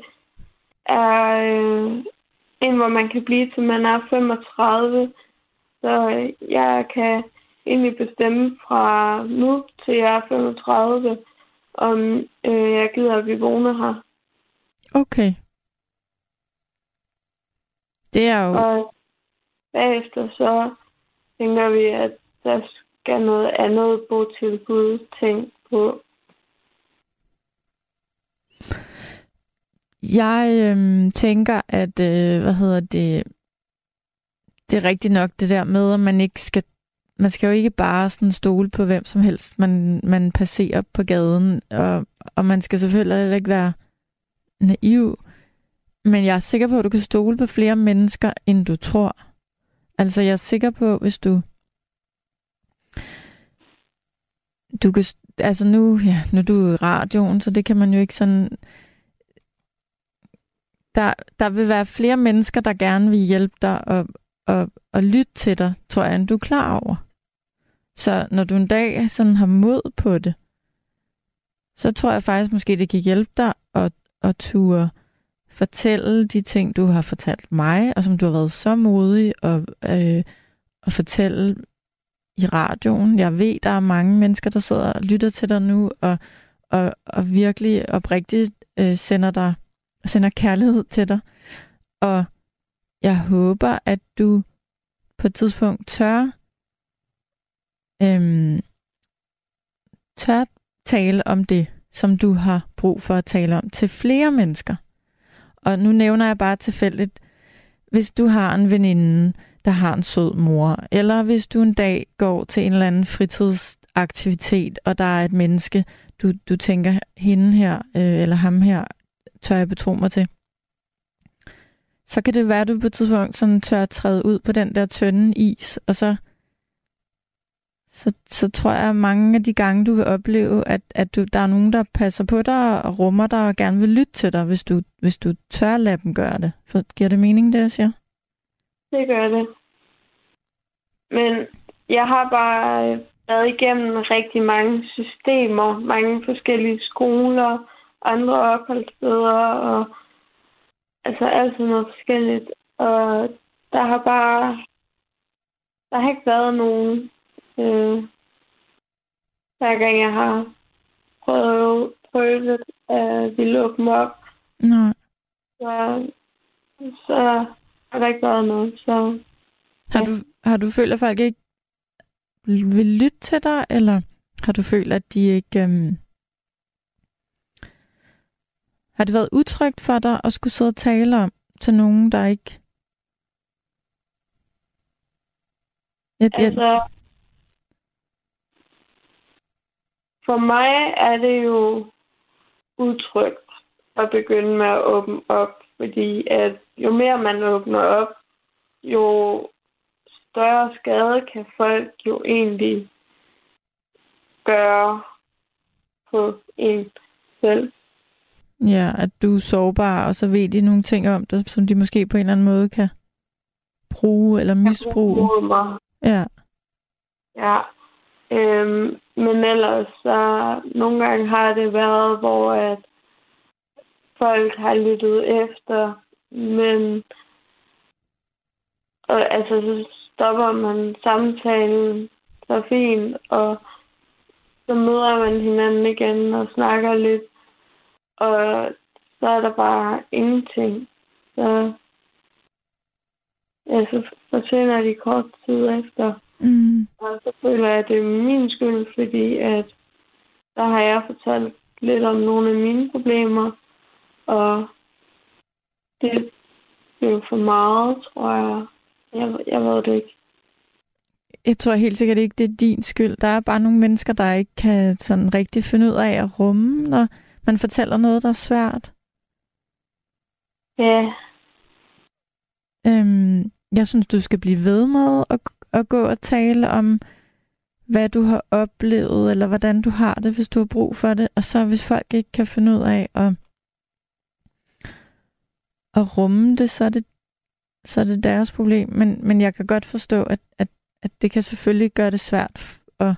er øh, en, hvor man kan blive til man er 35. Så jeg kan egentlig bestemme fra nu til jeg er 35, om øh, jeg gider at blive boende her. Okay. Det er jo... Og bagefter så tænker vi, at der skal noget andet botilbud tænkt på. Jeg øhm, tænker, at, øh, hvad hedder det, det er rigtigt nok det der med, at man ikke skal, man skal jo ikke bare sådan stole på hvem som helst, man, man passerer på gaden, og, og man skal selvfølgelig heller ikke være naiv, men jeg er sikker på, at du kan stole på flere mennesker, end du tror. Altså, jeg er sikker på, hvis du du kan, altså nu, ja, nu er du i radioen, så det kan man jo ikke sådan der, der vil være flere mennesker, der gerne vil hjælpe dig og, og, og lytte til dig, tror jeg, end du er klar over. Så når du en dag sådan har mod på det, så tror jeg faktisk måske, det kan hjælpe dig at, at ture fortælle de ting, du har fortalt mig, og som du har været så modig at, øh, at fortælle i radioen. Jeg ved, der er mange mennesker, der sidder og lytter til dig nu, og, og, og virkelig oprigtigt øh, sender dig sender kærlighed til dig. Og jeg håber, at du på et tidspunkt tør, øhm, tør tale om det, som du har brug for at tale om til flere mennesker. Og nu nævner jeg bare tilfældigt, hvis du har en veninde, der har en sød mor, eller hvis du en dag går til en eller anden fritidsaktivitet, og der er et menneske, du, du tænker, hende her, øh, eller ham her, tør jeg betro mig til. Så kan det være, at du på et tidspunkt sådan tør at træde ud på den der tynde is, og så, så, så tror jeg, at mange af de gange, du vil opleve, at, at du, der er nogen, der passer på dig og rummer dig og gerne vil lytte til dig, hvis du, hvis du tør lade dem gøre det. For, giver det mening, det jeg siger? Det gør det. Men jeg har bare øh, været igennem rigtig mange systemer, mange forskellige skoler, andre opholdssteder, og altså alt sådan noget forskelligt. Og der har bare, der har ikke været nogen, øh, hver gang jeg har prøvet, prøvet at vi lukke dem op. Nej. Så, så har der ikke været noget. Så, har, du, har du følt, at folk ikke vil lytte til dig, eller har du følt, at de ikke øhm, har det været utrygt for dig at skulle sidde og tale om til nogen, der ikke... Jeg, altså, jeg... for mig er det jo utrygt at begynde med at åbne op, fordi at jo mere man åbner op, jo større skade kan folk jo egentlig gøre på en selv. Ja, at du er sårbar, og så ved de nogle ting om dig, som de måske på en eller anden måde kan bruge eller misbruge. Mig. Ja. Ja. Øhm, men ellers så nogle gange har det været, hvor at folk har lyttet efter, men og, altså så stopper man samtalen så fint, og så møder man hinanden igen og snakker lidt og så er der bare ingenting. Så, ja, så forsvinder de kort tid efter. Mm. Og så føler jeg, at det er min skyld, fordi at der har jeg fortalt lidt om nogle af mine problemer, og det er jo for meget, tror jeg. Jeg, jeg ved det ikke. Jeg tror helt sikkert ikke, det er din skyld. Der er bare nogle mennesker, der ikke kan sådan rigtig finde ud af at rumme, når man fortæller noget, der er svært. Ja. Øhm, jeg synes, du skal blive ved med at, at gå og tale om, hvad du har oplevet, eller hvordan du har det, hvis du har brug for det. Og så hvis folk ikke kan finde ud af at, at rumme det, så er det, så er det deres problem. Men, men jeg kan godt forstå, at, at, at det kan selvfølgelig gøre det svært at,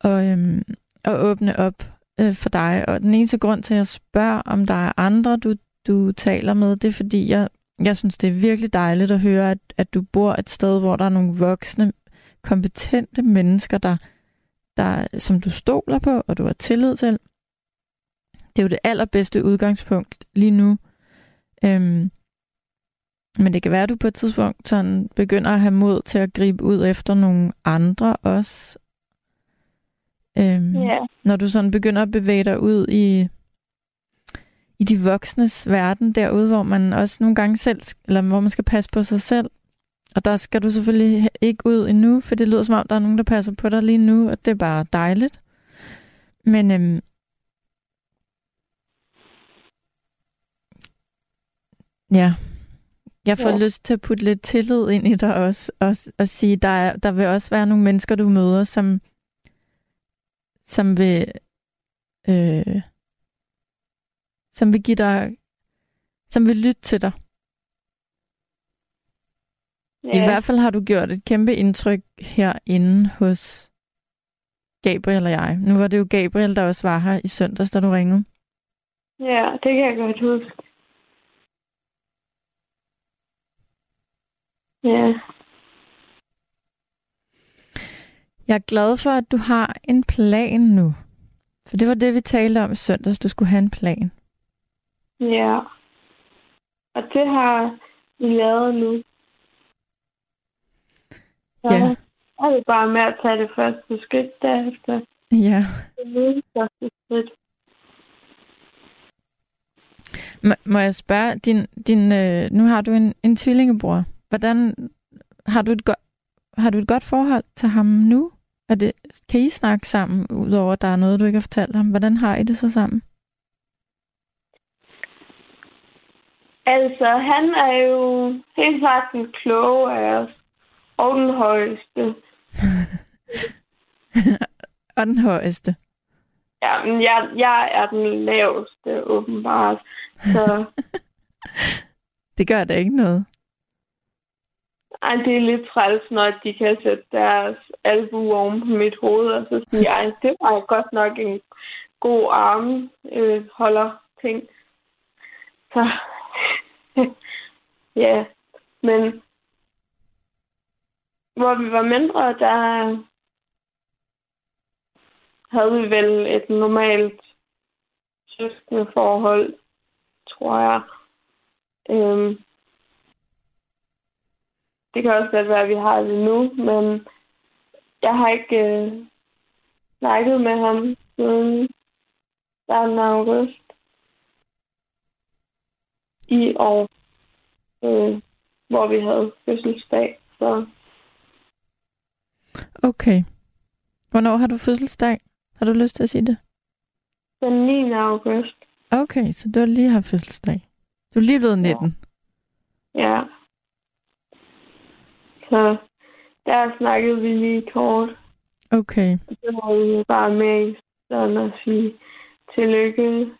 at, øhm, at åbne op øh, for dig. Og den eneste grund til, at jeg spørger, om der er andre, du, du taler med, det er fordi, jeg, jeg synes, det er virkelig dejligt at høre, at, at du bor et sted, hvor der er nogle voksne, kompetente mennesker, der, der, som du stoler på, og du har tillid til. Det er jo det allerbedste udgangspunkt lige nu. Øhm, men det kan være, at du på et tidspunkt sådan begynder at have mod til at gribe ud efter nogle andre også. Øhm, Ja. Når du sådan begynder at bevæge dig ud i, i de voksnes verden derude, hvor man også nogle gange selv, eller hvor man skal passe på sig selv. Og der skal du selvfølgelig ikke ud endnu, for det lyder som om, der er nogen, der passer på dig lige nu, og det er bare dejligt. Men øhm, ja, jeg får ja. Lyst til at putte lidt tillid ind i dig også, og, og sige, der, er, der vil også være nogle mennesker, du møder, som, som vil øh, som vil give dig som vil lytte til dig. Ja. I hvert fald har du gjort et kæmpe indtryk herinde hos Gabriel og jeg. Nu var det jo Gabriel, der også var her i søndags, da du ringede. ja, det kan jeg godt huske. Ja. Jeg er glad for, at du har en plan nu. For det var det, vi talte om i søndags. Du skulle have en plan. Ja. Og det har vi lavet nu. Så Ja. er det bare med at tage det første skridt derefter. Ja. Det er det første skridt. Må, må jeg spørge, din, din, øh, nu har du en, en tvillingebror. Hvordan har du, et go- har du et godt forhold til ham nu? Er det, kan I snakke sammen, udover at der er noget, du ikke har fortalt ham? Hvordan har I det så sammen? Altså, han er jo helt klart den kloge af os. Og den højeste. og den højeste. Ja, men jeg, jeg er den laveste, åbenbart. Så Det gør da ikke noget. ej, det er lidt træls, når de kan sætte deres albu oven på mit hoved, og så sige, ej, det var godt nok en god arm øh, holder ting. Så ja, men hvor vi var mindre, der havde vi vel et normalt søskende forhold, tror jeg. Øhm, det kan også godt være, at vi har det nu, men jeg har ikke øh, snakket med ham siden starten af august i år, øh, hvor vi havde fødselsdag. Så Okay. Hvornår har du fødselsdag? Har du lyst til at sige det? den 9. august, Okay, så du har lige haft fødselsdag. Du er lige blevet 19. ja. Så der snakkede vi lige kort. Okay. Så var vi bare med sådan at sige tillykke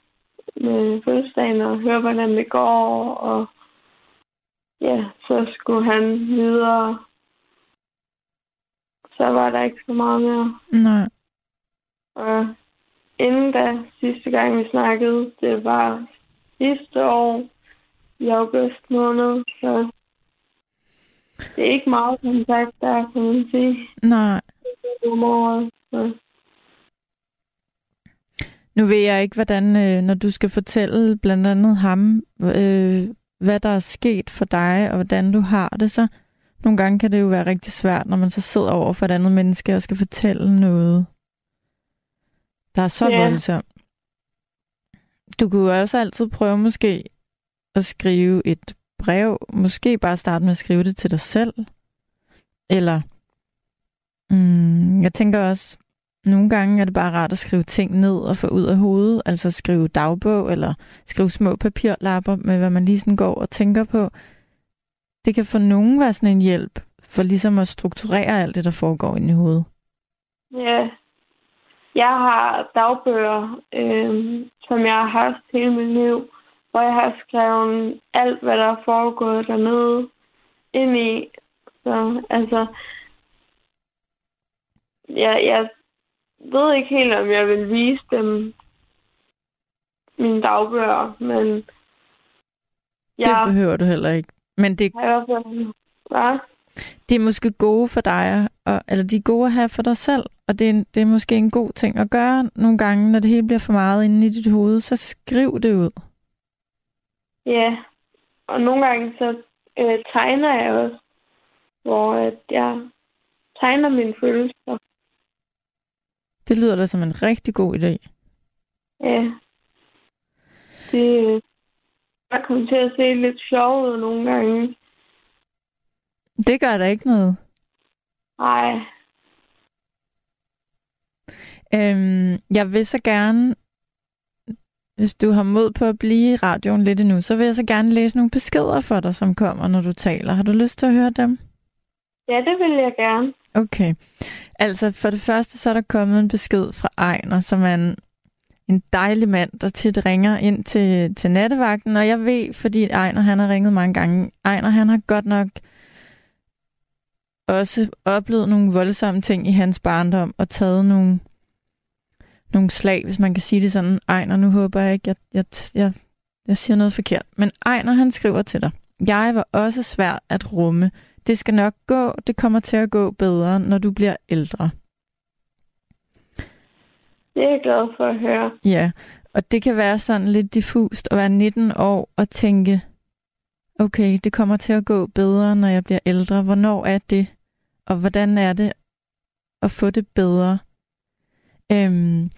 med fødselsdagen og høre, hvordan det går. Og ja, så skulle han videre. Så var der ikke så meget mere. Nej. Og inden da, sidste gang vi snakkede, det var sidste år i august måned. Så det er ikke meget kontakt der, kan man sige. Nej. Om året. Så. Nu ved jeg ikke, hvordan, øh, når du skal fortælle blandt andet ham, øh, hvad der er sket for dig, og hvordan du har det, så nogle gange kan det jo være rigtig svært, når man så sidder over for et andet menneske og skal fortælle noget, der er så Ja. voldsomt. Du kunne jo også altid prøve måske at skrive et brev, måske bare starte med at skrive det til dig selv, eller mm, jeg tænker også, nogle gange er det bare rart at skrive ting ned og få ud af hovedet, altså skrive dagbog eller skrive små papirlapper med, hvad man lige sådan går og tænker på. Det kan for nogen være sådan en hjælp for ligesom at strukturere alt det, der foregår inde i hovedet. Ja. Jeg har dagbøger, øh, som jeg har haft hele mit liv, hvor jeg har skrevet alt, hvad der er foregået dernede ind i. Så altså, jeg, jeg ved ikke helt, om jeg vil vise dem mine dagbøger, men Det jeg behøver du heller ikke. Men det, i fald... Hvad? det er måske gode for dig og, eller de er gode at have for dig selv, og det er, det er måske en god ting at gøre nogle gange, når det hele bliver for meget inde i dit hoved, så skriv det ud. Ja, og nogle gange så øh, tegner jeg også, hvor at jeg tegner mine følelser. Det lyder da som en rigtig god idé. Ja. Det jeg kommer til at se lidt sjov ud nogle gange. Det gør der ikke noget. Nej. Øhm, jeg vil så gerne, hvis du har mod på at blive i radioen lidt endnu, så vil jeg så gerne læse nogle beskeder for dig, som kommer, når du taler. Har du lyst til at høre dem? Ja, det vil jeg gerne. Okay. Altså, for det første, så er der kommet en besked fra Ejner, som er en, en dejlig mand, der tit ringer ind til, til nattevagten. Og jeg ved, fordi Ejner, han har ringet mange gange. Ejner, han har godt nok også oplevet nogle voldsomme ting i hans barndom, og taget nogle, nogle slag, hvis man kan sige det sådan. Ejner, nu håber jeg ikke, jeg, jeg, jeg, jeg siger noget forkert. Men Ejner, han skriver til dig. Jeg var også svært at rumme. Det skal nok gå. Det kommer til at gå bedre, når du bliver ældre. Det er jeg glad for at høre. Ja, og det kan være sådan lidt diffust at være 19 år og tænke, okay, det kommer til at gå bedre, når jeg bliver ældre. Hvornår er det? Og hvordan er det at få det bedre? Øhm,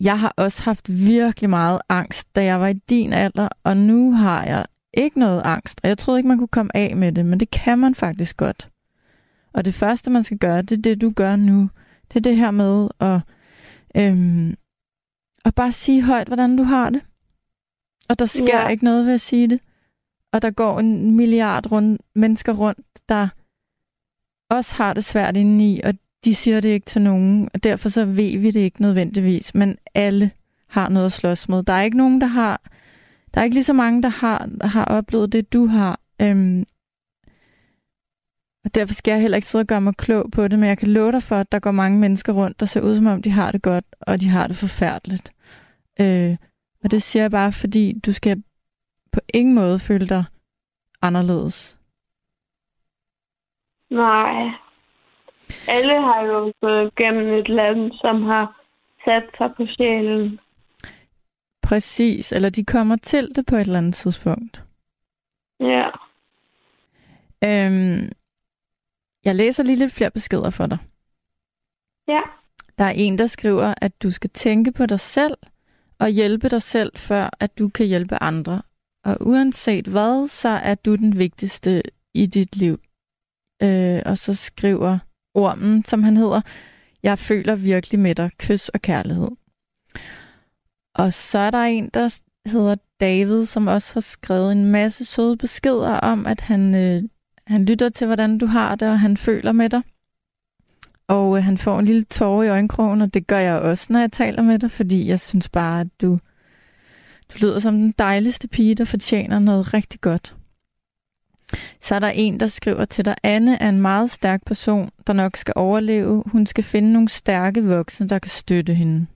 jeg har også haft virkelig meget angst, da jeg var i din alder, og nu har jeg ikke noget angst. Og jeg troede ikke, man kunne komme af med det, men det kan man faktisk godt. Og det første, man skal gøre, det er det, du gør nu. Det er det her med at, øhm, at bare sige højt, hvordan du har det. Og der sker ja. ikke noget ved at sige det. Og der går en milliard rund, mennesker rundt, der også har det svært indeni, og de siger det ikke til nogen, og derfor så ved vi det ikke nødvendigvis, men alle har noget at slås med. Der er ikke nogen, der har der er ikke lige så mange, der har, har oplevet det, du har. Øhm, og derfor skal jeg heller ikke sidde og gøre mig klog på det, men jeg kan love dig for, at der går mange mennesker rundt, der ser ud som om, de har det godt, og de har det forfærdeligt. Øh, og det siger jeg bare, fordi du skal på ingen måde føle dig anderledes. Nej. Alle har jo gået gennem et land, som har sat sig på sjælen. Præcis, eller de kommer til det på et eller andet tidspunkt. Ja. Øhm, jeg læser lige lidt flere beskeder for dig. Ja. Der er en, der skriver, at du skal tænke på dig selv og hjælpe dig selv, før at du kan hjælpe andre. Og uanset hvad, så er du den vigtigste i dit liv. Øh, og så skriver ormen, som han hedder, jeg føler virkelig med dig. Kys og kærlighed. Og så er der en, der hedder David, som også har skrevet en masse søde beskeder om, at han, øh, han lytter til, hvordan du har det, og han føler med dig. Og øh, han får en lille tårer i øjenkrogen, og det gør jeg også, når jeg taler med dig, fordi jeg synes bare, at du, du lyder som den dejligste pige, der fortjener noget rigtig godt. Så er der en, der skriver til dig, Anne er en meget stærk person, der nok skal overleve. Hun skal finde nogle stærke voksne, der kan støtte hende.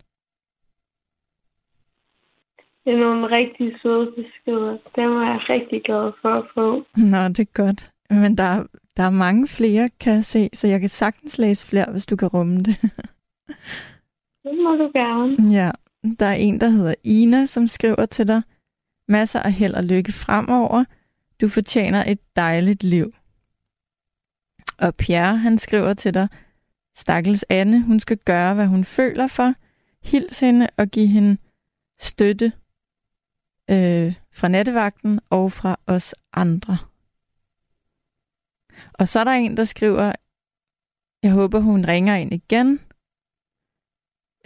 Det er nogle rigtig søde beskeder. Dem er jeg rigtig glad for at få. Nå, det er godt. Men der, der er mange flere, kan jeg se, så jeg kan sagtens læse flere, hvis du kan rumme det. det må du gerne. Ja, der er en, der hedder Ina, som skriver til dig, masser af held og lykke fremover. Du fortjener et dejligt liv. Og Pierre, han skriver til dig, stakkels Anne, hun skal gøre, hvad hun føler for. Hils hende og give hende støtte øh, fra nattevagten og fra os andre. Og så er der en, der skriver, jeg håber, hun ringer ind igen.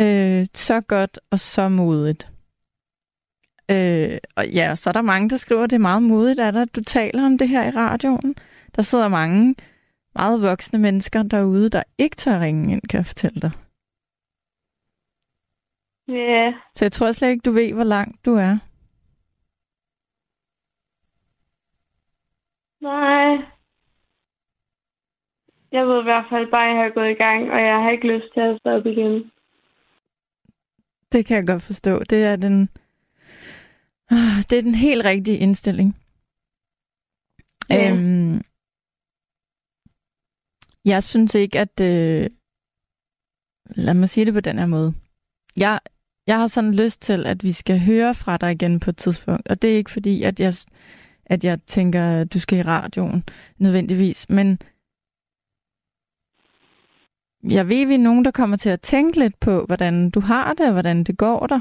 Øh, så godt og så modigt. Øh, og ja, så er der mange, der skriver, det er meget modigt, at der, du taler om det her i radioen. Der sidder mange meget voksne mennesker derude, der ikke tør ringe ind, kan jeg fortælle dig. Ja. Yeah. Så jeg tror slet ikke, du ved, hvor langt du er. Nej. Jeg ved i hvert fald bare, at jeg har gået i gang, og jeg har ikke lyst til at stoppe igen. Det kan jeg godt forstå. Det er den, ah, det er den helt rigtige indstilling. Ja. Øhm, Jeg synes ikke, at... Øh... Lad mig sige det på den her måde. Jeg, jeg har sådan lyst til, at vi skal høre fra dig igen på et tidspunkt. Og det er ikke fordi, at jeg, at jeg tænker, at du skal i radioen nødvendigvis. Men jeg ved, vi er nogen, der kommer til at tænke lidt på, hvordan du har det, og hvordan det går dig.